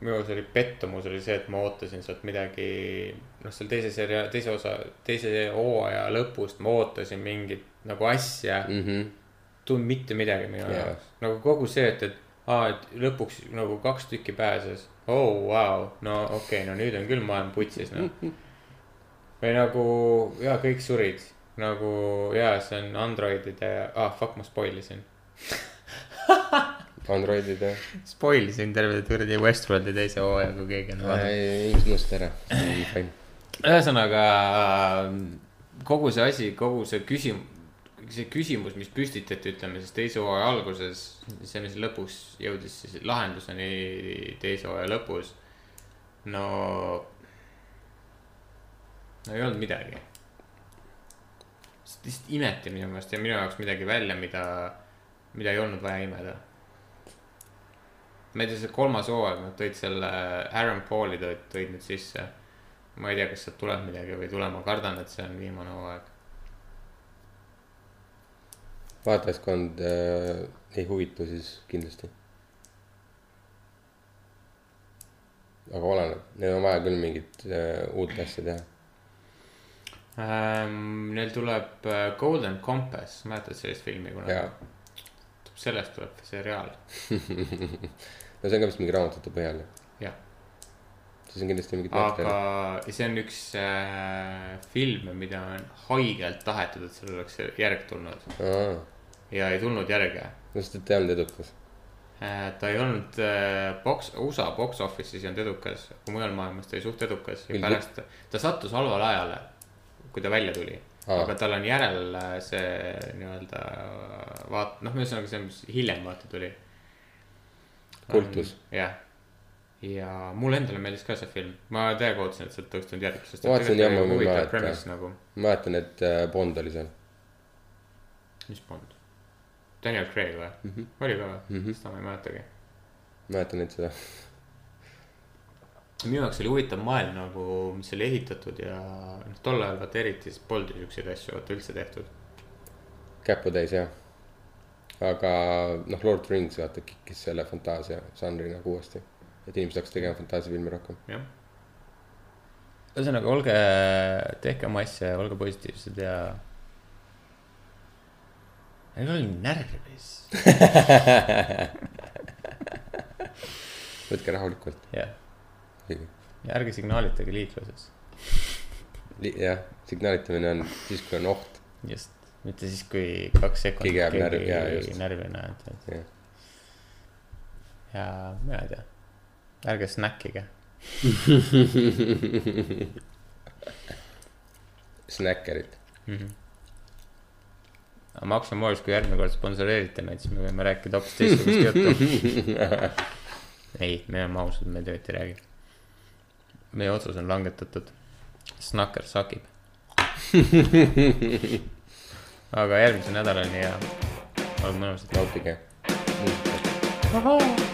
minu jaoks oli pettumus oli see, et ma ootasin sealt midagi. noh, seal teise seria, teise osa, teise hooaja lõpust ma ootasin mingit nagu asja, Mhm. tulnud mitte midagi minu jaoks. nagu kogu see, et, et aa, et lõpuks nagu kaks tükki pääses. oh, vau, no okei okay,, no nüüd on küll maailm putsis, noh. või nagu jaa, kõik surid. nagu jaa, see on Androidide, ah fuck, ma spoil isin. Androidid ja. Spoil isin terve kuradi Westworldi teise hooaja, kui keegi on vaadanud. ei, unusta ära, fine. ühesõnaga kogu see asi, kogu see küsimus, see küsimus, mis püstitati, ütleme siis teise hooaja alguses, see, mis lõpuks jõudis siis lahenduseni teise hooaja lõpus. no, no ei olnud midagi. lihtsalt imeti minu meelest ja minu jaoks midagi välja, mida, mida ei olnud vaja imeda. ma ei tea, see kolmas hooaeg, nad tõid selle Aaron Pauli tõid, tõid nüüd sisse ma ei tea, kas sealt tuleb midagi või ei tule, ma kardan, et see on viimane hooaeg. Vaatajaskond äh, ei huvitu, siis kindlasti. aga oleneb, neil on vaja küll mingit äh, uut asja teha. Ähm, Neil tuleb äh, Golden Compass, mäletad sellist filmi kunagi sellest tuleb seriaal, no see on ka vist mingi raamatute põhjal. jah. siis on kindlasti mingit aga see on üks äh, filme, mida on haigelt tahetud, et sellel oleks järg tulnud aa, ja ei tulnud järge no sest, et ta ei olnud edukas. äh,. ta ei olnud äh, box, USA box office'is ei olnud edukas, aga mujal maailmas ta oli suht edukas ja pärast ta sattus halvale ajale, kui ta välja tuli Aa. aga tal on järel äh, see nii-öelda vaat-, noh, ühesõnaga see, mis hiljem vaata tuli. Kultus.. jah, ja mulle endale meeldis ka see film, ma täiega ootasin, et sealt tuleks tulnud järg, sest. Ma vaatasin jah, ma nagu, ma mäletan, et äh, Bond oli seal. mis Bond? Daniel Craig või mm? -hmm. oli ka või mm. -hmm.? seda ma ei mäletagi. mäletan neid seda. minu jaoks oli huvitav maailm nagu, mis oli ehitatud ja noh, tol ajal vaata eriti siis polnud ju siukseid asju vaata üldse tehtud. käputäis jah. aga noh, Lord of the Rings vaata kikkis selle fantaasia žanri nagu uuesti. et inimesed hakkasid tegema fantaasiafilme rohkem. jah. ühesõnaga, olge, tehke oma asja, olge positiivsed ja. Olge nii närvis. võtke rahulikult. jah, ja ärge signaalitage liikluses. jah, signaalitamine on siis, kui on oht. just, mitte siis, kui kaks sekundit Keegi jääb närvi- jaa, just. närvi näed, et ja mina ei tea, ärge snäkkige. snäkkerid. Aga Max Morris, kui järgmine kord sponsoreerite meid, siis me võime rääkida hoopis teistsugust juttu. ei, me oleme ausad, me tööd ei räägi. meie otsus on langetatud. Snakker sakib. aga järgmise nädalani ja olge mõnusad. nautige ahhaa.